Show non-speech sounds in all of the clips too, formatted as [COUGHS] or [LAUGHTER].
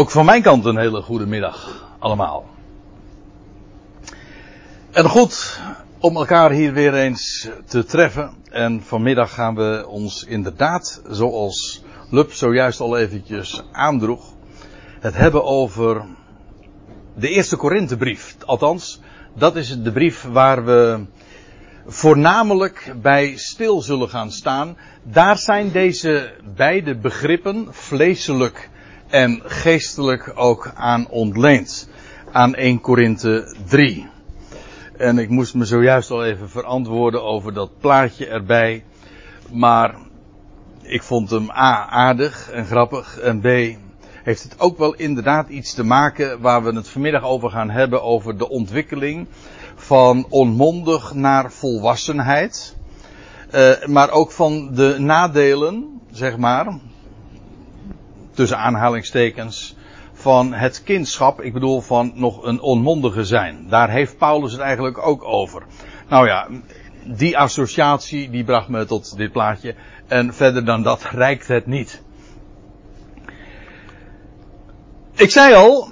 Ook van mijn kant een hele goede middag allemaal. En goed om elkaar hier weer eens te treffen. En vanmiddag gaan we ons inderdaad, zoals Lub zojuist al eventjes aandroeg, het hebben over de eerste Korinthebrief. Althans, dat is de brief waar we voornamelijk bij stil zullen gaan staan. Daar zijn deze beide begrippen, vleeselijk en geestelijk, ook aan ontleend. Aan 1 Korinthe 3. En ik moest me zojuist al even verantwoorden over dat plaatje erbij. Maar ik vond hem A aardig en grappig. En B heeft het ook wel inderdaad iets te maken waar we het vanmiddag over gaan hebben. Over de ontwikkeling van onmondig naar volwassenheid. Uh, maar ook van de nadelen, zeg maar. Tussen aanhalingstekens van het kindschap. Ik bedoel van nog een onmondige zijn. Daar heeft Paulus het eigenlijk ook over. Nou ja, die associatie die bracht me tot dit plaatje. En verder dan dat [LAUGHS] reikt het niet. Ik zei al,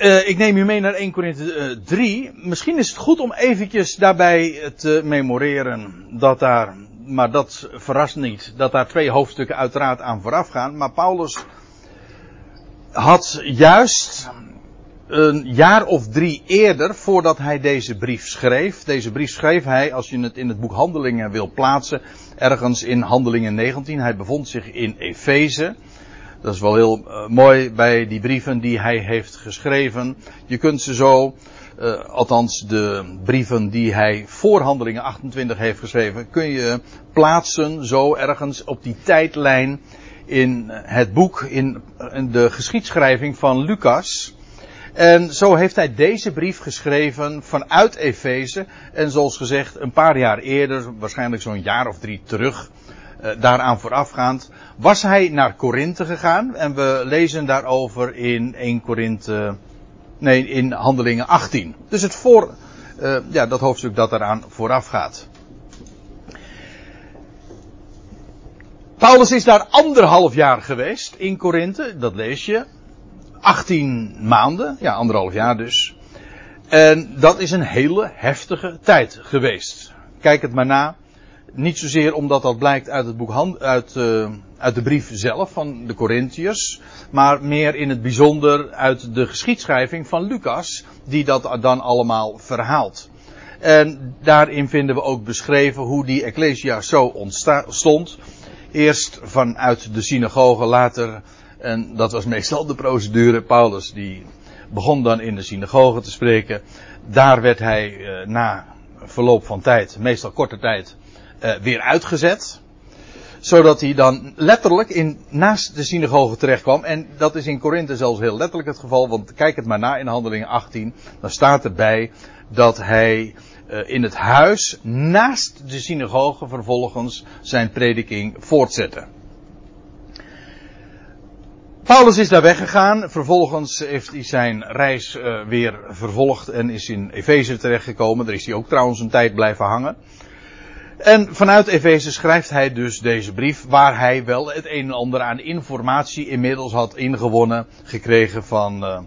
uh, ik neem u mee naar 1 Korinthe 3. Misschien is het goed om eventjes daarbij te memoreren dat daar, maar dat verrast niet, dat daar twee hoofdstukken uiteraard aan vooraf gaan. Maar Paulus had juist een jaar of drie eerder, voordat hij deze brief schreef. Deze brief schreef hij, als je het in het boek Handelingen wil plaatsen, ergens in Handelingen 19. Hij bevond zich in Efeze. Dat is wel heel uh, mooi bij die brieven die hij heeft geschreven. Je kunt ze zo, uh, althans de brieven die hij voor Handelingen 28 heeft geschreven, kun je plaatsen zo ergens op die tijdlijn in het boek, in, de geschiedschrijving van Lucas. En zo heeft hij deze brief geschreven vanuit Efeze. En zoals gezegd, een paar jaar eerder, waarschijnlijk zo'n jaar of drie terug, uh, daaraan voorafgaand, was hij naar Korinthe gegaan. En we lezen daarover in 1 Korinthe, nee, in Handelingen 18. Dus het voor, uh, ja, dat hoofdstuk dat eraan vooraf Paulus is daar anderhalf jaar geweest in Korinthe, dat lees je. 18 maanden, ja, anderhalf jaar dus. En dat is een hele heftige tijd geweest. Kijk het maar na. Niet zozeer omdat dat blijkt uit het boek uit, uh, uit de brief zelf van de Corinthiërs, maar meer in het bijzonder uit de geschiedschrijving van Lucas, die dat dan allemaal verhaalt. En daarin vinden we ook beschreven hoe die Ecclesia zo ontstond. Eerst vanuit de synagoge, later, en dat was meestal de procedure, Paulus die begon dan in de synagoge te spreken. Daar werd hij uh, na verloop van tijd, meestal korte tijd, uh, weer uitgezet. Zodat hij dan letterlijk in, naast de synagoge terecht kwam. En dat is in Korinthe zelfs heel letterlijk het geval. Want kijk het maar na in handelingen 18. Dan staat erbij dat hij in het huis naast de synagoge vervolgens zijn prediking voortzette. Paulus is daar weggegaan. Vervolgens heeft hij zijn reis uh, weer vervolgd en is in Efeze terechtgekomen. Daar is hij ook trouwens een tijd blijven hangen. En vanuit Efeze schrijft hij dus deze brief, waar hij wel het een en ander aan informatie inmiddels had ingewonnen, gekregen van, uh,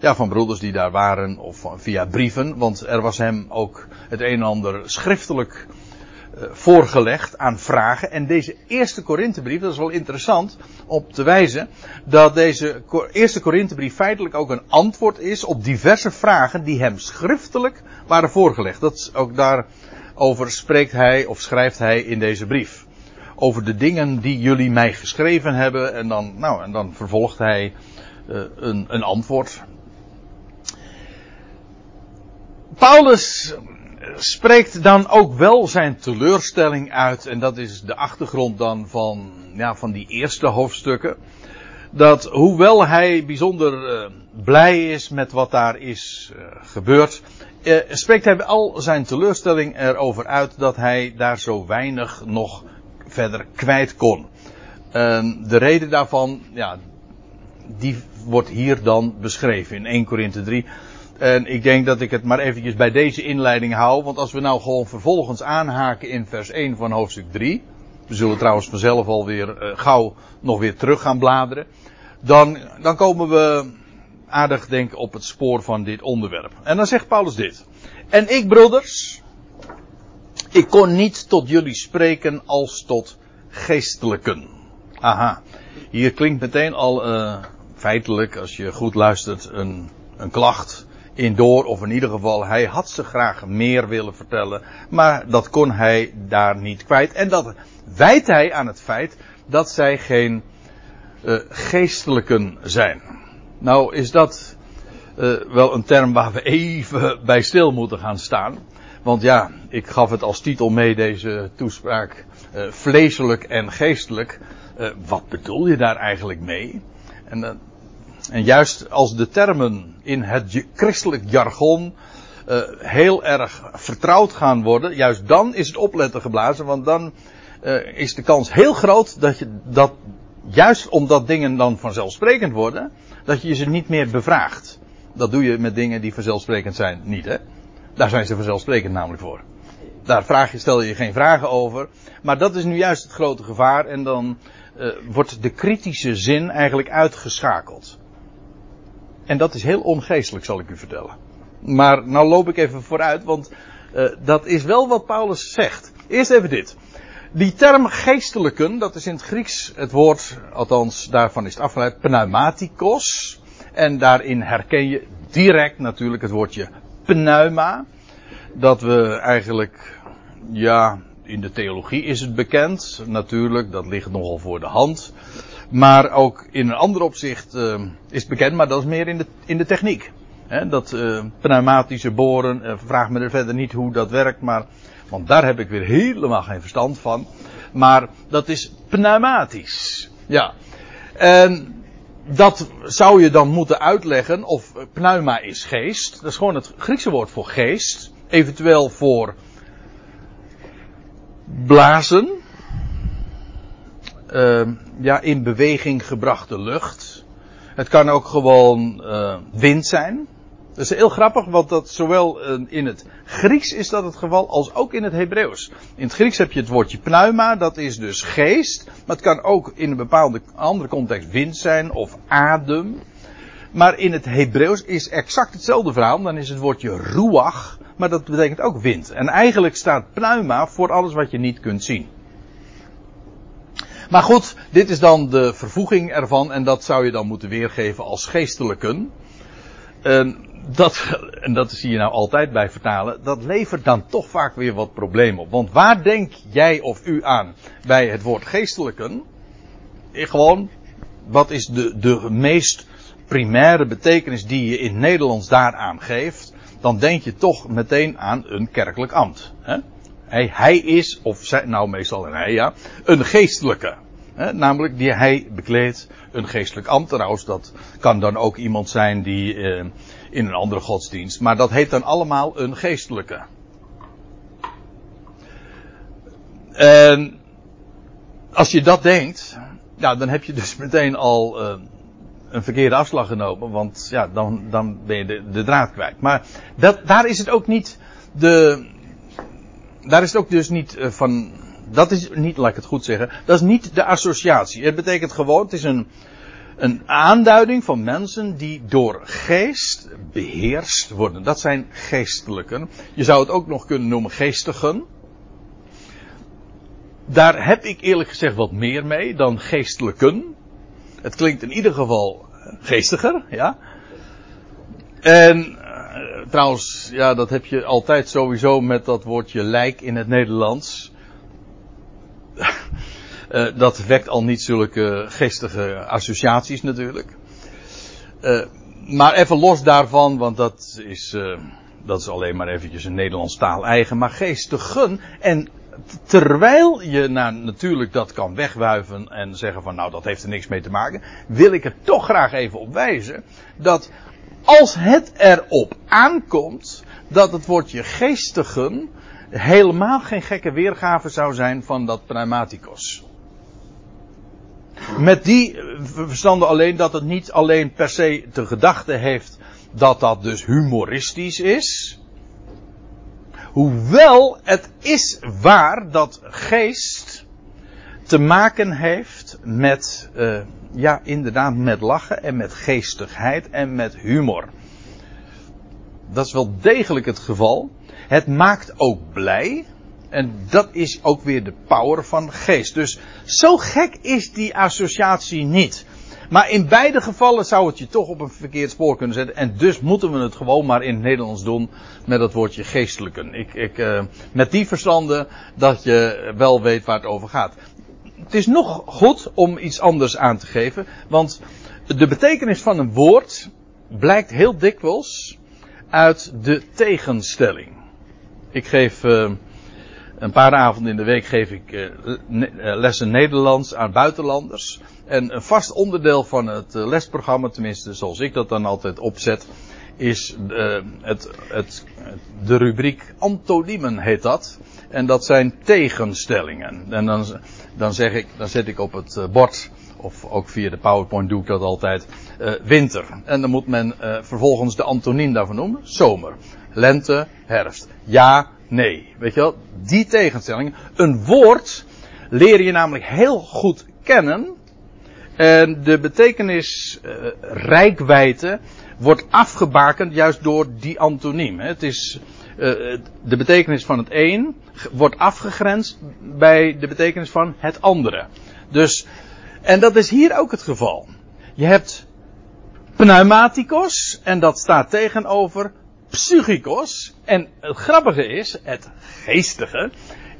ja, van broeders die daar waren, of via brieven, want er was hem ook het een en ander schriftelijk uh, voorgelegd aan vragen. En deze eerste Korinthebrief, dat is wel interessant om te wijzen, dat deze eerste Korinthebrief feitelijk ook een antwoord is op diverse vragen die hem schriftelijk waren voorgelegd. Dat is ook daar over spreekt hij of schrijft hij in deze brief. Over de dingen die jullie mij geschreven hebben en dan, nou, en dan vervolgt hij uh, een, een antwoord. Paulus spreekt dan ook wel zijn teleurstelling uit en dat is de achtergrond dan van, ja, van die eerste hoofdstukken. Dat hoewel hij bijzonder uh, blij is met wat daar is uh, gebeurd, uh, spreekt hij al zijn teleurstelling erover uit dat hij daar zo weinig nog verder kwijt kon. De reden daarvan, ja, die wordt hier dan beschreven in 1 Korinthe 3. En ik denk dat ik het maar eventjes bij deze inleiding hou, want als we nou gewoon vervolgens aanhaken in vers 1 van hoofdstuk 3, we zullen trouwens vanzelf alweer uh, gauw nog weer terug gaan bladeren, dan, dan komen we aardig denk op het spoor van dit onderwerp. En dan zegt Paulus dit. En ik, broeders, ik kon niet tot jullie spreken als tot geestelijken. Aha, hier klinkt meteen al uh, feitelijk, als je goed luistert, een, een klacht in door. Of in ieder geval, hij had ze graag meer willen vertellen. Maar dat kon hij daar niet kwijt. En dat wijt hij aan het feit dat zij geen uh, geestelijken zijn. Nou is dat uh, wel een term waar we even bij stil moeten gaan staan. Want ja, ik gaf het als titel mee deze toespraak. Uh, vleeselijk en geestelijk. wat bedoel je daar eigenlijk mee? En, en juist als de termen in het christelijk jargon heel erg vertrouwd gaan worden, juist dan is het opletten geblazen, want dan is de kans heel groot dat, je, dat juist omdat dingen dan vanzelfsprekend worden, dat je ze niet meer bevraagt. Dat doe je met dingen die vanzelfsprekend zijn niet, hè? Daar zijn ze vanzelfsprekend namelijk voor. Daar vraag je, stel je geen vragen over. Maar dat is nu juist het grote gevaar en dan uh, wordt de kritische zin eigenlijk uitgeschakeld. En dat is heel ongeestelijk, zal ik u vertellen. Maar nou loop ik even vooruit, want uh, dat is wel wat Paulus zegt. Eerst even dit. Die term geestelijken, dat is in het Grieks het woord, althans daarvan is het afgeleid, pneumatikos. En daarin herken je direct natuurlijk het woordje pneuma. Dat we eigenlijk, ja, in de theologie is het bekend. Natuurlijk, dat ligt nogal voor de hand. Maar ook in een ander opzicht uh, is bekend, maar dat is meer in de, in de techniek. Dat uh, pneumatische boren, uh, vraag me er verder niet hoe dat werkt, maar want daar heb ik weer helemaal geen verstand van. Maar dat is pneumatisch. Ja. En dat zou je dan moeten uitleggen of pneuma is geest. Dat is gewoon het Griekse woord voor geest. Eventueel voor blazen. Uh, ja, in beweging gebrachte lucht. Het kan ook gewoon uh, wind zijn. Dat is heel grappig, want dat zowel eh, in het Grieks is dat het geval als ook in het Hebreeuws. In het Grieks heb je het woordje pneuma, dat is dus geest. Maar het kan ook in een bepaalde andere context wind zijn of adem. Maar in het Hebreeuws is exact hetzelfde verhaal. Dan is het woordje ruach, maar dat betekent ook wind. En eigenlijk staat pneuma voor alles wat je niet kunt zien. Maar goed, dit is dan de vervoeging ervan en dat zou je dan moeten weergeven als geestelijken. [LAUGHS] En dat, en dat zie je nou altijd bij vertalen, dat levert dan toch vaak weer wat problemen op. Want waar denk jij of u aan bij het woord geestelijken? Gewoon, wat is de, de meest primaire betekenis die je in Nederlands daaraan geeft? Dan denk je toch meteen aan een kerkelijk ambt. Hè? Hij, hij is, of zij, nou meestal een hij ja, een geestelijke. Hè? Namelijk die hij bekleedt, een geestelijk ambt. Trouwens, dat kan dan ook iemand zijn die... Eh, in een andere godsdienst. Maar dat heet dan allemaal een geestelijke. En als je dat denkt, ja, dan heb je dus [LAUGHS] meteen al uh, een verkeerde afslag genomen, want ja, dan, dan ben je de, de draad kwijt. Maar dat, daar is het ook niet de, daar is het ook dus niet uh, van, dat is niet, laat ik het goed zeggen, dat is niet de associatie. Het betekent gewoon, het is een, een aanduiding van mensen die door geest beheerst worden. Dat zijn geestelijken. Je zou het ook nog kunnen noemen geestigen. Daar heb ik eerlijk gezegd wat meer mee dan geestelijken. Het klinkt in ieder geval geestiger, ja. En trouwens, ja, dat heb je altijd sowieso met dat woordje lijk in het Nederlands. Uh, [LAUGHS] dat wekt al niet zulke geestige associaties natuurlijk. Uh, maar even los daarvan, want dat is, dat is alleen maar eventjes een Nederlands taal eigen. Maar geestigen. En terwijl je nou, natuurlijk dat kan wegwuiven en zeggen van nou dat heeft er niks mee te maken. Wil ik er toch graag even op wijzen. Dat als het erop aankomt dat het woordje geestigen helemaal geen gekke weergave zou zijn van dat pneumaticos. Met die verstanden alleen dat het niet alleen per se de gedachte heeft dat dat dus humoristisch is. Hoewel het is waar dat geest te maken heeft met, uh, ja, inderdaad, met lachen en met geestigheid en met humor. Dat is wel degelijk het geval. Het maakt ook blij. En dat is ook weer de power van geest. Dus zo gek is die associatie niet. Maar in beide gevallen zou het je toch op een verkeerd spoor kunnen zetten. En dus moeten we het gewoon maar in het Nederlands doen met het woordje geestelijken. Ik, ik, uh, met die verstanden dat je wel weet waar het over gaat. Het is nog goed om iets anders aan te geven. Want de betekenis van een woord blijkt heel dikwijls uit de tegenstelling. Ik geef uh, een paar avonden in de week geef ik uh, lessen Nederlands aan buitenlanders. En een vast onderdeel van het lesprogramma, tenminste zoals ik dat dan altijd opzet, is uh, het, het, de rubriek antoniemen heet dat. En dat zijn tegenstellingen. En dan, dan zeg ik, dan zet ik op het bord, of ook via de PowerPoint doe ik dat altijd, uh, winter. En dan moet men uh, vervolgens de antoniem daarvan noemen, zomer. Lente, herfst. Ja, nee. Weet je wel, die tegenstellingen. Een woord leer je namelijk heel goed kennen en de betekenis rijkwijde wordt afgebakend juist door die antoniem. Het is, uh, de betekenis van het een wordt afgegrensd bij de betekenis van het andere. Dus, en dat is hier ook het geval. Je hebt pneumatikos en dat staat tegenover psychikos. En het grappige is, het geestige,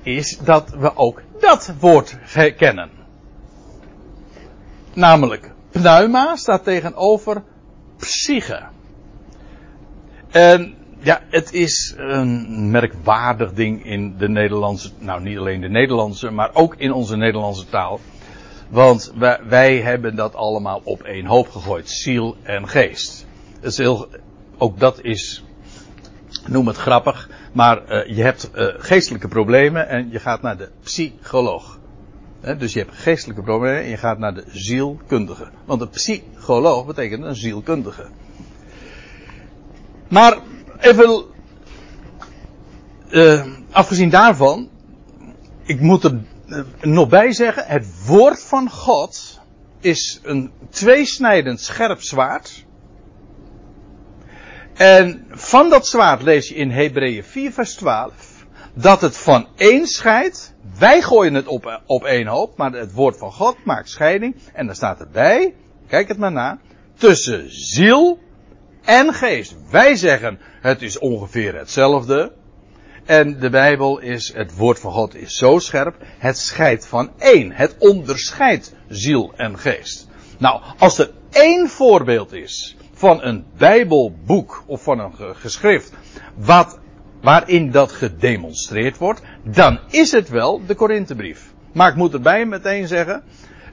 is dat we ook dat woord kennen. Namelijk, pneuma staat tegenover psyche. En ja, het is een merkwaardig ding in de Nederlandse, nou niet alleen de Nederlandse, maar ook in onze Nederlandse taal. Want wij, hebben dat allemaal op één hoop gegooid, ziel en geest. Ook dat is, noem het grappig, maar uh, je hebt uh, geestelijke problemen en je gaat naar de psycholoog dus je hebt geestelijke problemen en je gaat naar de zielkundige. Want een psycholoog betekent een zielkundige. Maar even, uh, afgezien daarvan, ik moet er uh, nog bij zeggen, het woord van God is een tweesnijdend scherp zwaard. En van dat zwaard lees je in Hebreeën 4 vers 12 dat het van één scheidt. Wij gooien het op, op één hoop, maar het woord van God maakt scheiding. En daar staat erbij, kijk het maar na, tussen ziel en geest. Wij zeggen het is ongeveer hetzelfde. En de Bijbel is, het woord van God is zo scherp, het scheidt van één. Het onderscheidt ziel en geest. Nou, als er één voorbeeld is van een Bijbelboek of van een geschrift wat waarin dat gedemonstreerd wordt, dan is het wel de Korinthebrief. Maar ik moet erbij meteen zeggen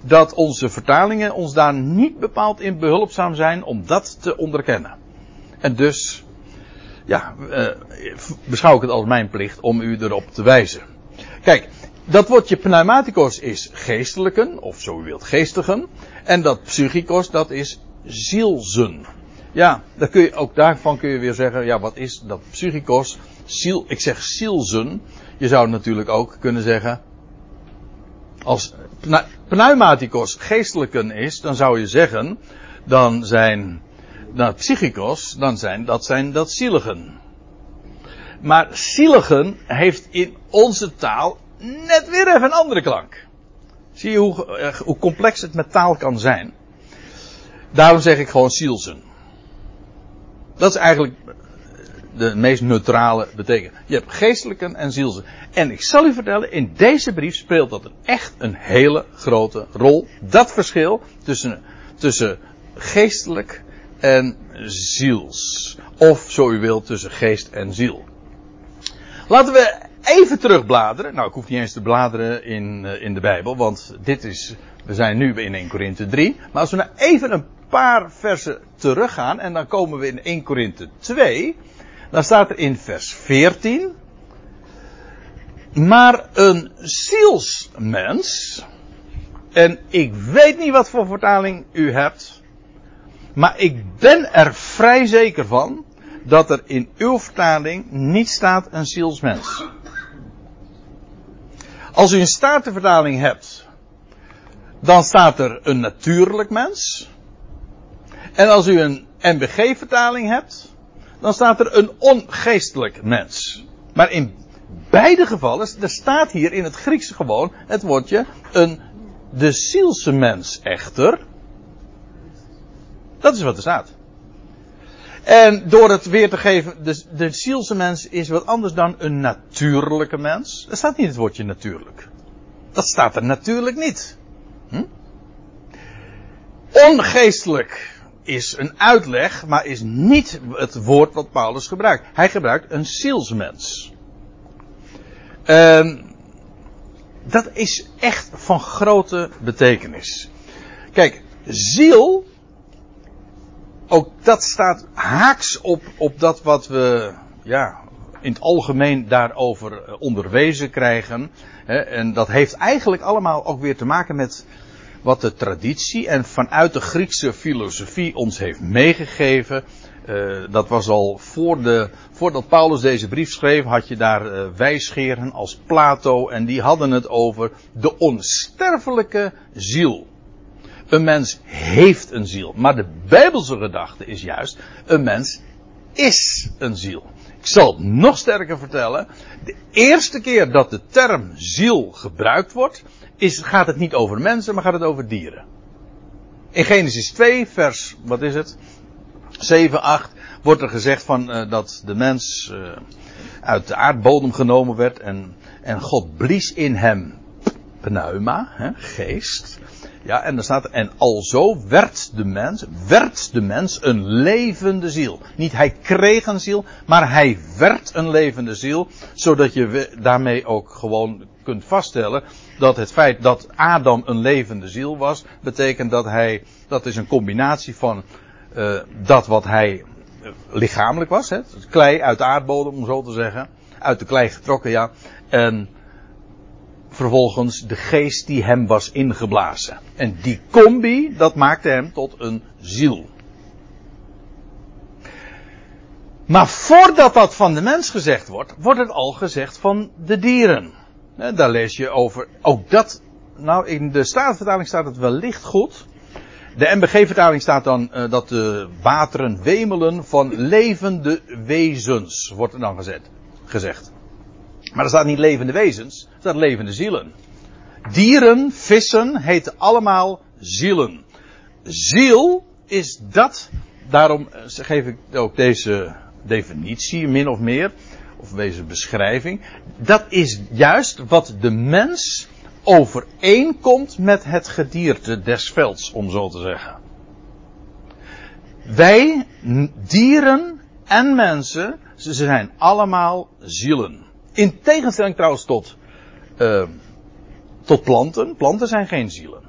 dat onze vertalingen ons daar niet bepaald in behulpzaam zijn om dat te onderkennen. En dus, ja, uh, beschouw ik het als mijn plicht om u erop te wijzen. Kijk, dat woordje pneumatikos is geestelijken, of zo u wilt geestigen. En dat psychikos, dat is zielzen. Ja, dan kun je, ook daarvan kun je weer zeggen, ja, wat is dat psychikos? Ziel, ik zeg zielzen. Je zou natuurlijk ook kunnen zeggen, als pneumaticos geestelijken is, dan zou je zeggen, dan zijn, dat psychikos, dan zijn, dat zijn dat zieligen. Maar zieligen heeft in onze taal net weer even een andere klank. Zie je hoe, eh, hoe complex het met taal kan zijn? Daarom zeg ik gewoon zielzen. Dat is eigenlijk de meest neutrale betekenis. Je hebt geestelijke en zielse. En ik zal u vertellen, in deze brief speelt dat echt een hele grote rol. Dat verschil tussen, tussen geestelijk en ziels. Of zo u wilt, tussen geest en ziel. Laten we even terugbladeren. Nou, ik hoef niet eens te bladeren in, eh, in de Bijbel, want dit is, we zijn nu in 1 Korinthe 3. Maar als we nou even een paar versen teruggaan en dan komen we in 1 Korinthe 2. Dan staat er in vers 14. Maar een zielsmens. En ik weet niet wat voor vertaling u hebt. Maar ik ben er vrij zeker van. Dat er in uw vertaling niet staat een zielsmens. Als u een statenvertaling hebt. dan staat er een natuurlijk mens. En als u een MBG-vertaling hebt, dan staat er een ongeestelijk mens. Maar in beide gevallen, er staat hier in het Grieks gewoon het woordje een de zielse mens echter. Dat is wat er staat. En door het weer te geven, de, de zielse mens is wat anders dan een natuurlijke mens. Er staat niet het woordje natuurlijk. Dat staat er natuurlijk niet. Hm? Ongeestelijk is een uitleg, maar is niet het woord wat Paulus gebruikt. Hij gebruikt een zielsmens. Um, dat is echt van grote betekenis. Kijk, ziel, ook dat staat haaks op, op dat wat we, ja, in het algemeen daarover eh, onderwezen krijgen. En dat heeft eigenlijk allemaal ook weer te maken met wat de traditie en vanuit de Griekse filosofie ons heeft meegegeven. Uh, dat was al voor de, voordat Paulus deze brief schreef, had je daar uh, wijsgeren als Plato en die hadden het over de onsterfelijke ziel. Een mens heeft een ziel, maar de Bijbelse gedachte is juist, een mens is een ziel. Ik zal het nog sterker vertellen. De eerste keer dat de term ziel gebruikt wordt, is, gaat het niet over mensen, maar gaat het over dieren. In Genesis 2, vers, wat is het? 7, 8, wordt er gezegd van, uh, dat de mens uh, uit de aardbodem genomen werd en, en God blies in hem pneuma, hè, geest. Ja, en dan staat er, en alzo werd de mens, werd de mens een levende ziel. Niet hij kreeg een ziel, maar hij werd een levende ziel, zodat je daarmee ook gewoon kunt vaststellen dat het feit dat Adam een levende ziel was, betekent dat hij, dat is een combinatie van uh, dat wat hij uh, lichamelijk was, hè, klei uit de aardbodem, om zo te zeggen, uit de klei getrokken, ja, en vervolgens de geest die hem was ingeblazen. En die combi, dat maakte hem tot een ziel. Maar voordat dat van de mens gezegd wordt, wordt het al gezegd van de dieren. Daar lees je over, ook dat, nou in de Statenvertaling staat het wellicht goed. De MBG-vertaling staat dan uh, dat de wateren wemelen van levende wezens, wordt er dan gezet, gezegd. Maar er staat niet levende wezens, levende zielen. Dieren, vissen heten allemaal zielen. Ziel is dat, daarom eh, geef ik ook deze definitie min of meer, of deze beschrijving. Dat is juist wat de mens overeenkomt met het gedierte des velds, om zo te zeggen. Wij, dieren en mensen, ze zijn allemaal zielen. In tegenstelling trouwens tot, uh, tot planten. Planten zijn geen zielen.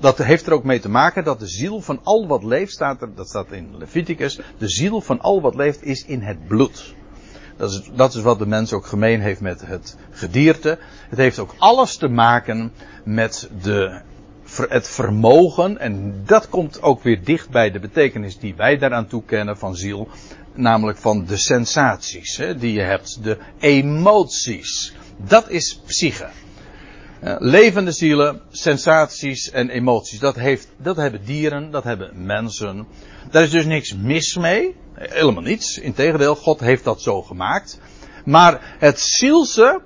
Dat heeft er ook mee te maken dat de ziel van al wat leeft, staat er, dat staat in Leviticus, de ziel van al wat leeft is in het bloed. Dat is, dat is wat de mens ook gemeen heeft met het gedierte. Het heeft ook alles te maken met de, het vermogen, en dat komt ook weer dicht bij de betekenis die wij daaraan toekennen van ziel, namelijk van de sensaties hè, die je hebt, de emoties. Dat is psyche. Uh, levende zielen, sensaties en emoties. Dat, heeft, dat hebben dieren, dat hebben mensen. Daar is dus niks mis mee. Helemaal niets. Integendeel, God heeft dat zo gemaakt. Maar het zielse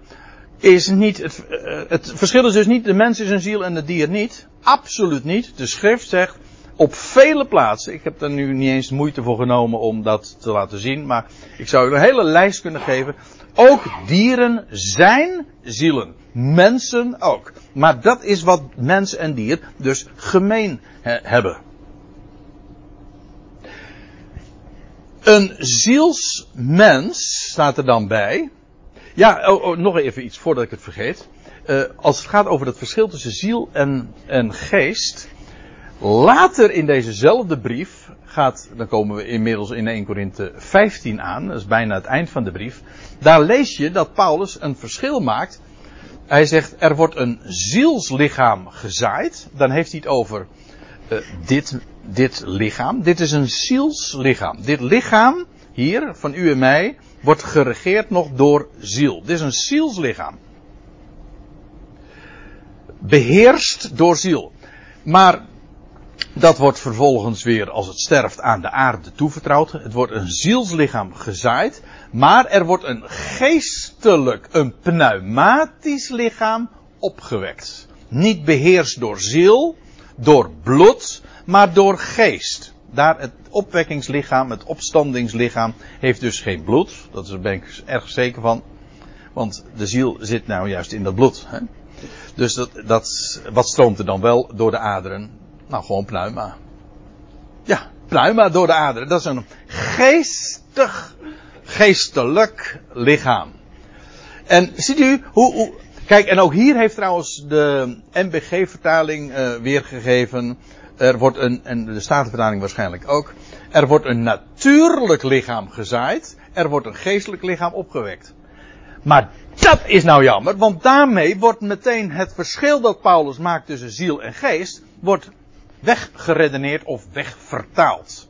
is niet, het, uh, het verschil is dus niet, de mens is een ziel en het dier niet. Absoluut niet. De schrift zegt, op vele plaatsen, ik heb er nu niet eens moeite voor genomen om dat te laten zien, maar ik zou u een hele lijst kunnen geven. Ook dieren zijn zielen. Mensen ook. Maar dat is wat mens en dier dus gemeen he hebben. Een zielsmens staat er dan bij. Ja, oh, oh, nog even iets voordat ik het vergeet. Uh, als het gaat over het verschil tussen ziel en, en geest. Later in dezezelfde brief gaat, dan komen we inmiddels in 1 Korinthe 15 aan, dat is bijna het eind van de brief. Daar lees je dat Paulus een verschil maakt. Hij zegt, er wordt een zielslichaam gezaaid. Dan heeft hij het over uh, dit, dit lichaam. Dit is een zielslichaam. Dit lichaam, hier, van u en mij, wordt geregeerd nog door ziel. Dit is een zielslichaam. beheerst door ziel. Maar dat wordt vervolgens weer, als het sterft, aan de aarde toevertrouwd. Het wordt een zielslichaam gezaaid. Maar er wordt een geestelijk, een pneumatisch lichaam opgewekt. Niet beheerst door ziel, door bloed, maar door geest. Daar het opwekkingslichaam, het opstandingslichaam, heeft dus geen bloed. Daar ben ik erg zeker van. Want de ziel zit nou juist in dat bloed. Hè? Dus dat, dat, wat stroomt er dan wel door de aderen? Nou, gewoon pneuma. Ja, pneuma door de aderen. Dat is een geestig, geestelijk lichaam. En ziet u hoe, hoe kijk, en ook hier heeft trouwens de MBG-vertaling uh, weergegeven. Er wordt een, en de Statenvertaling waarschijnlijk ook. Er wordt een natuurlijk lichaam gezaaid. Er wordt een geestelijk lichaam opgewekt. Maar dat is nou jammer, want daarmee wordt meteen het verschil dat Paulus maakt tussen ziel en geest, wordt weggeredeneerd of wegvertaald.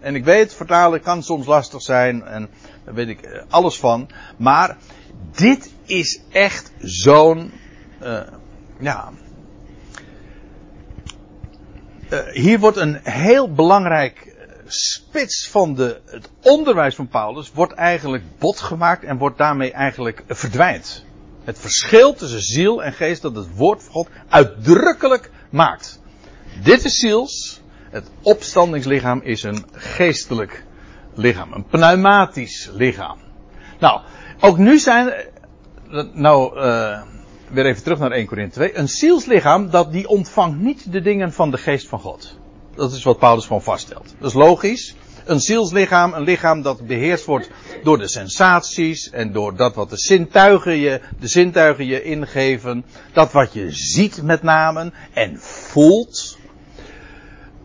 En ik weet, vertalen kan soms lastig zijn en daar weet ik eh, alles van. Maar dit is echt zo'n, uh, ja. Uh, hier wordt een heel belangrijk spits van de, het onderwijs van Paulus wordt eigenlijk bot gemaakt en wordt daarmee eigenlijk verdwijnt. Het verschil tussen ziel en geest dat het woord van God uitdrukkelijk maakt. Dit is ziels. Het opstandingslichaam is een geestelijk lichaam. Een pneumatisch lichaam. Nou, ook nu zijn. Nou, uh, weer even terug naar 1 Corinthië 2. Een zielslichaam dat die ontvangt niet de dingen van de geest van God. Dat is wat Paulus gewoon vaststelt. Dat is logisch. Een zielslichaam, een lichaam dat beheerst wordt door de sensaties en door dat wat de zintuigen je, de zintuigen je ingeven. Dat wat je ziet met name en voelt.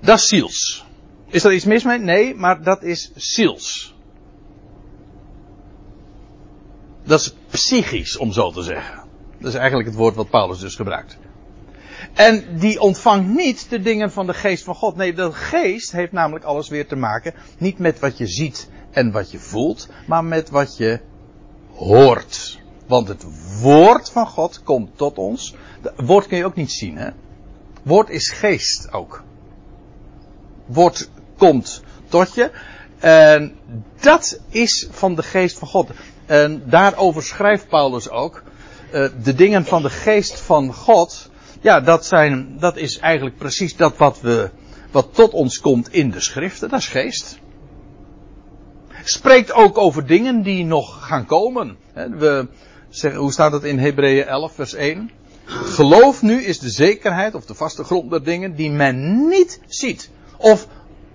Dat is ziels. Is er iets mis mee? Nee, maar dat is ziels. Dat is psychisch, om zo te zeggen. Dat is eigenlijk het woord wat Paulus dus gebruikt. En die ontvangt niet de dingen van de geest van God. Nee, de geest heeft namelijk alles weer te maken. Niet met wat je ziet en wat je voelt, maar met wat je hoort. Want het woord van God komt tot ons. Woord kun je ook niet zien, hè? Woord is geest ook. Woord komt tot je. En dat is van de geest van God. En daarover schrijft Paulus ook. Uh, de dingen van de geest van God ja, dat, zijn, dat is eigenlijk precies dat wat, we, wat tot ons komt in de schriften. Dat is geest. Spreekt ook over dingen die nog gaan komen. We zeggen, hoe staat het in Hebreeën 11, vers 1? Geloof nu is de zekerheid of de vaste grond der dingen die men niet ziet. Of,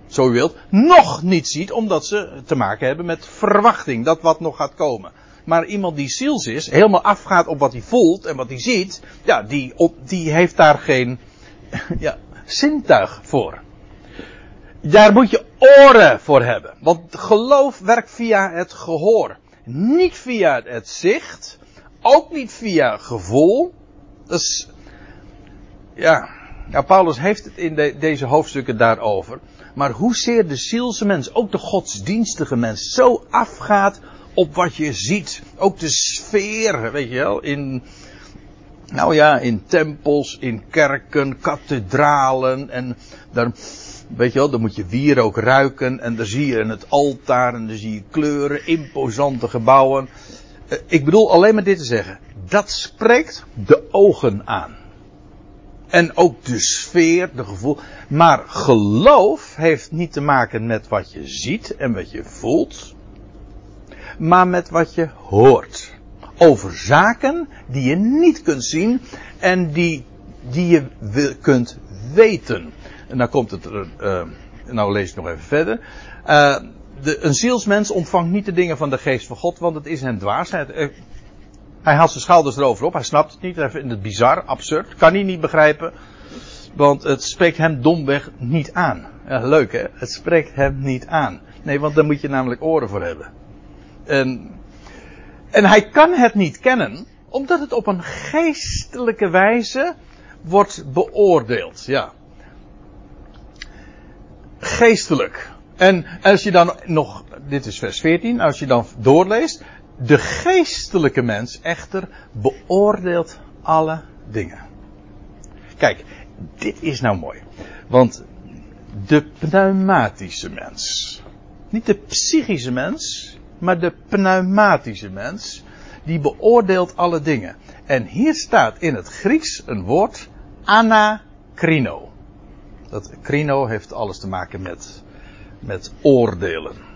zo u wilt, nog niet ziet, omdat ze te maken hebben met verwachting, dat wat nog gaat komen. Maar iemand die ziels is, helemaal afgaat op wat hij voelt en wat hij ziet, ja, die, die heeft daar geen [LAUGHS] ja, zintuig voor. Daar moet je oren voor hebben. Want geloof werkt via het gehoor. Niet via het zicht. Ook niet via gevoel. Dus, ja. Nou, Paulus heeft het in de, deze hoofdstukken daarover. Maar hoezeer de zielse mens, ook de godsdienstige mens, zo afgaat op wat je ziet. Ook de sfeer, weet je wel, in, nou ja, in tempels, in kerken, kathedralen en daar, weet je wel, dan moet je wier ook ruiken en daar zie je het altaar en dan zie je kleuren, imposante gebouwen. Eh, ik bedoel alleen maar dit te zeggen. Dat spreekt de ogen aan. En ook de sfeer, de gevoel. Maar geloof heeft niet te maken met wat je ziet en wat je voelt maar met wat je hoort. Over zaken die je niet kunt zien en die, die je kunt weten. En dan komt het uh, nou lees ik nog even verder. Uh, de, een zielsmens ontvangt niet de dingen van de geest van God, want het is een dwaasheid. Hij haalt zijn schouders erover op, hij snapt het niet, hij vindt het bizar, absurd, kan hij niet begrijpen. Want het spreekt hem domweg niet aan. Ja, leuk hè, het spreekt hem niet aan. Nee, want daar moet je namelijk oren voor hebben. En, en hij kan het niet kennen, omdat het op een geestelijke wijze wordt beoordeeld. Ja. Geestelijk. En als je dan nog, dit is vers 14, als je dan doorleest, de geestelijke mens echter beoordeelt alle dingen. Kijk, dit is nou mooi. Want de pneumatische mens. Niet de psychische mens, maar de pneumatische mens. Die beoordeelt alle dingen. En hier staat in het Grieks een woord anakrino. Dat krino heeft alles te maken met, met oordelen.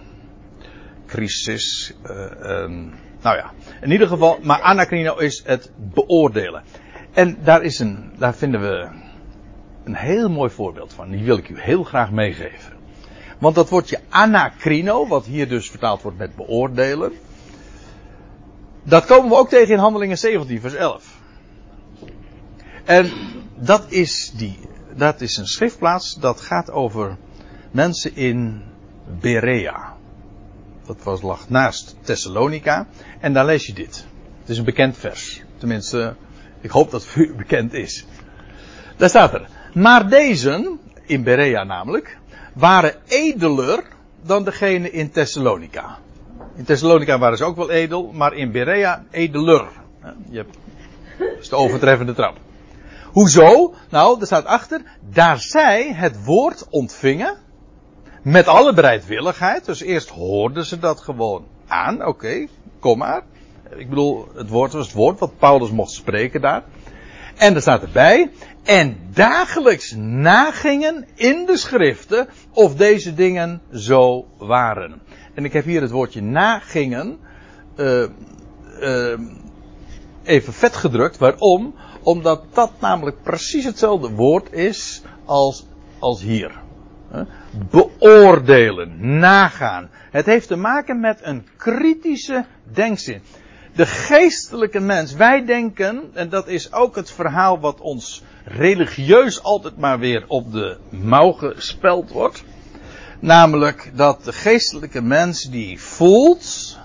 Crisis. Uh, um, nou ja, in ieder geval, maar anakrino is het beoordelen. En daar, is een, daar vinden we een heel mooi voorbeeld van. Die wil ik u heel graag meegeven. Want dat woordje anakrino, wat hier dus vertaald wordt met beoordelen. Dat komen we ook tegen in Handelingen 17, vers 11. En dat is, die, dat is een schriftplaats dat gaat over mensen in Berea. Dat was, lag naast Thessalonica. En daar lees je dit. Het is een bekend vers. Tenminste, ik hoop dat het bekend is. Daar staat er. Maar deze, in Berea namelijk, waren edeler dan degene in Thessalonica. In Thessalonica waren ze ook wel edel, maar in Berea edeler. Je hebt, dat is de overtreffende trap. Hoezo? Nou, er staat achter, daar zij het woord ontvingen, met alle bereidwilligheid. Dus eerst hoorden ze dat gewoon aan, oké, kom maar. Ik bedoel, het woord was het woord wat Paulus mocht spreken daar. En er staat erbij, en dagelijks nagingen in de schriften of deze dingen zo waren. En ik heb hier het woordje nagingen uh, uh, even vet gedrukt. Waarom? Omdat dat namelijk precies hetzelfde woord is als, als hier. Beoordelen, nagaan. Het heeft te maken met een kritische denkzin. De geestelijke mens, wij denken, en dat is ook het verhaal wat ons religieus altijd maar weer op de mouw gespeld wordt. Namelijk dat de geestelijke mens die voelt,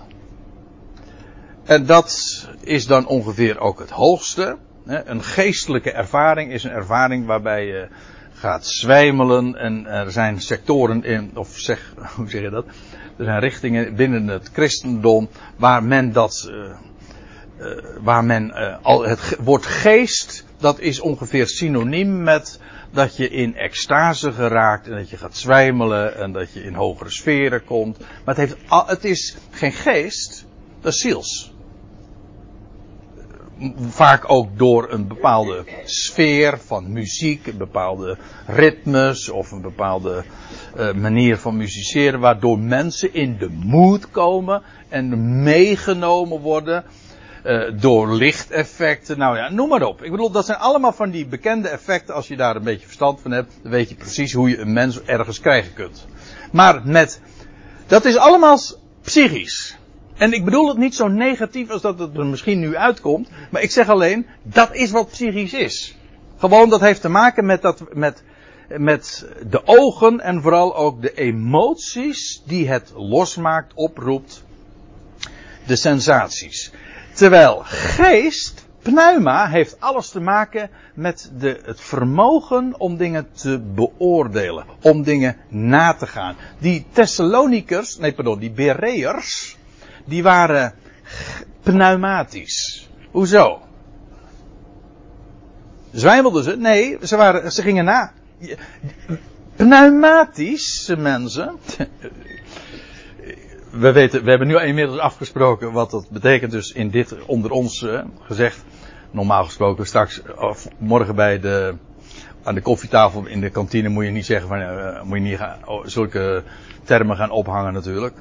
en dat is dan ongeveer ook het hoogste. Een geestelijke ervaring is een ervaring waarbij je gaat zwijmelen en er zijn sectoren in, of zeg, [LAUGHS] hoe zeg je dat? Er zijn richtingen binnen het christendom waar men dat, uh, uh, waar men uh, al het woord geest dat is ongeveer synoniem met dat je in extase geraakt en dat je gaat zwijmelen en dat je in hogere sferen komt. Maar het, heeft, het is geen geest, dat is ziels. Vaak ook door een bepaalde sfeer van muziek, een bepaalde ritmes of een bepaalde uh, manier van musiceren, waardoor mensen in de moed komen en meegenomen worden uh, door lichteffecten. Nou ja, noem maar op. Ik bedoel, dat zijn allemaal van die bekende effecten. Als je daar een beetje verstand van hebt, dan weet je precies hoe je een mens ergens krijgen kunt. Maar met, dat is allemaal psychisch. En ik bedoel het niet zo negatief als dat het er misschien nu uitkomt. Maar ik zeg alleen, dat is wat psychisch is. Gewoon, dat heeft te maken met dat, met, met de ogen en vooral ook de emoties die het losmaakt, oproept. De sensaties. Terwijl geest, pneuma, heeft alles te maken met de, het vermogen om dingen te beoordelen. Om dingen na te gaan. Die Thessalonikers, nee pardon, die Bereërs, die waren pneumatisch. Hoezo? Zwijmelden ze? Nee, ze, waren, ze gingen na. Pneumatische mensen, [LAUGHS] we weten, we hebben nu inmiddels afgesproken wat dat betekent dus in dit onder ons uh, gezegd. Normaal gesproken straks, of morgen bij de, aan de koffietafel in de kantine moet je niet zeggen van, uh, moet je niet oh, zulke termen gaan ophangen natuurlijk.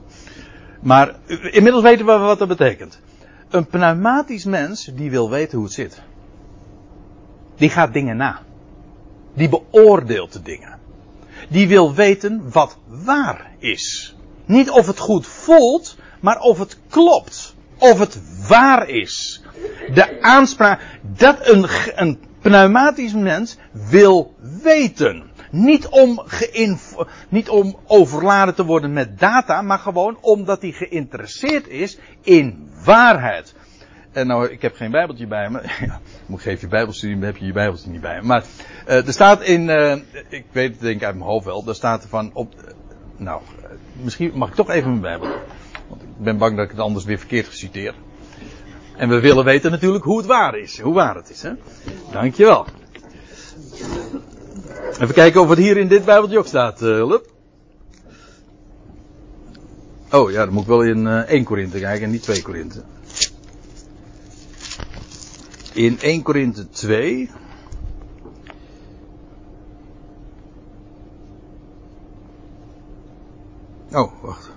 Maar inmiddels weten we wat dat betekent. Een pneumatisch mens die wil weten hoe het zit. Die gaat dingen na. Die beoordeelt de dingen. Die wil weten wat waar is. Niet of het goed voelt, maar of het klopt. Of het waar is. De aanspraak dat een, een pneumatisch mens wil weten. Niet om, niet om overladen te worden met data, maar gewoon omdat hij geïnteresseerd is in waarheid. En nou, ik heb geen bijbeltje bij me. [LAUGHS] Ja, moet geef je bijbelstudie, dan heb je je bijbeltje niet bij me. Maar uh, er staat in, uh, ik weet het denk ik uit mijn hoofd wel, er staat er van op, nou, misschien mag ik toch even mijn Bijbel. Want ik ben bang dat ik het anders weer verkeerd geciteer. En we willen weten natuurlijk hoe het waar is. Hoe waar het is, hè? Dankjewel. Even kijken of het hier in dit Bijbeltje ook staat, uh, Lup. Oh ja, dan moet ik wel in uh, 1 Korinthe kijken en niet 2 Korinthe. In 1 Korinthe 2. Oh, wacht.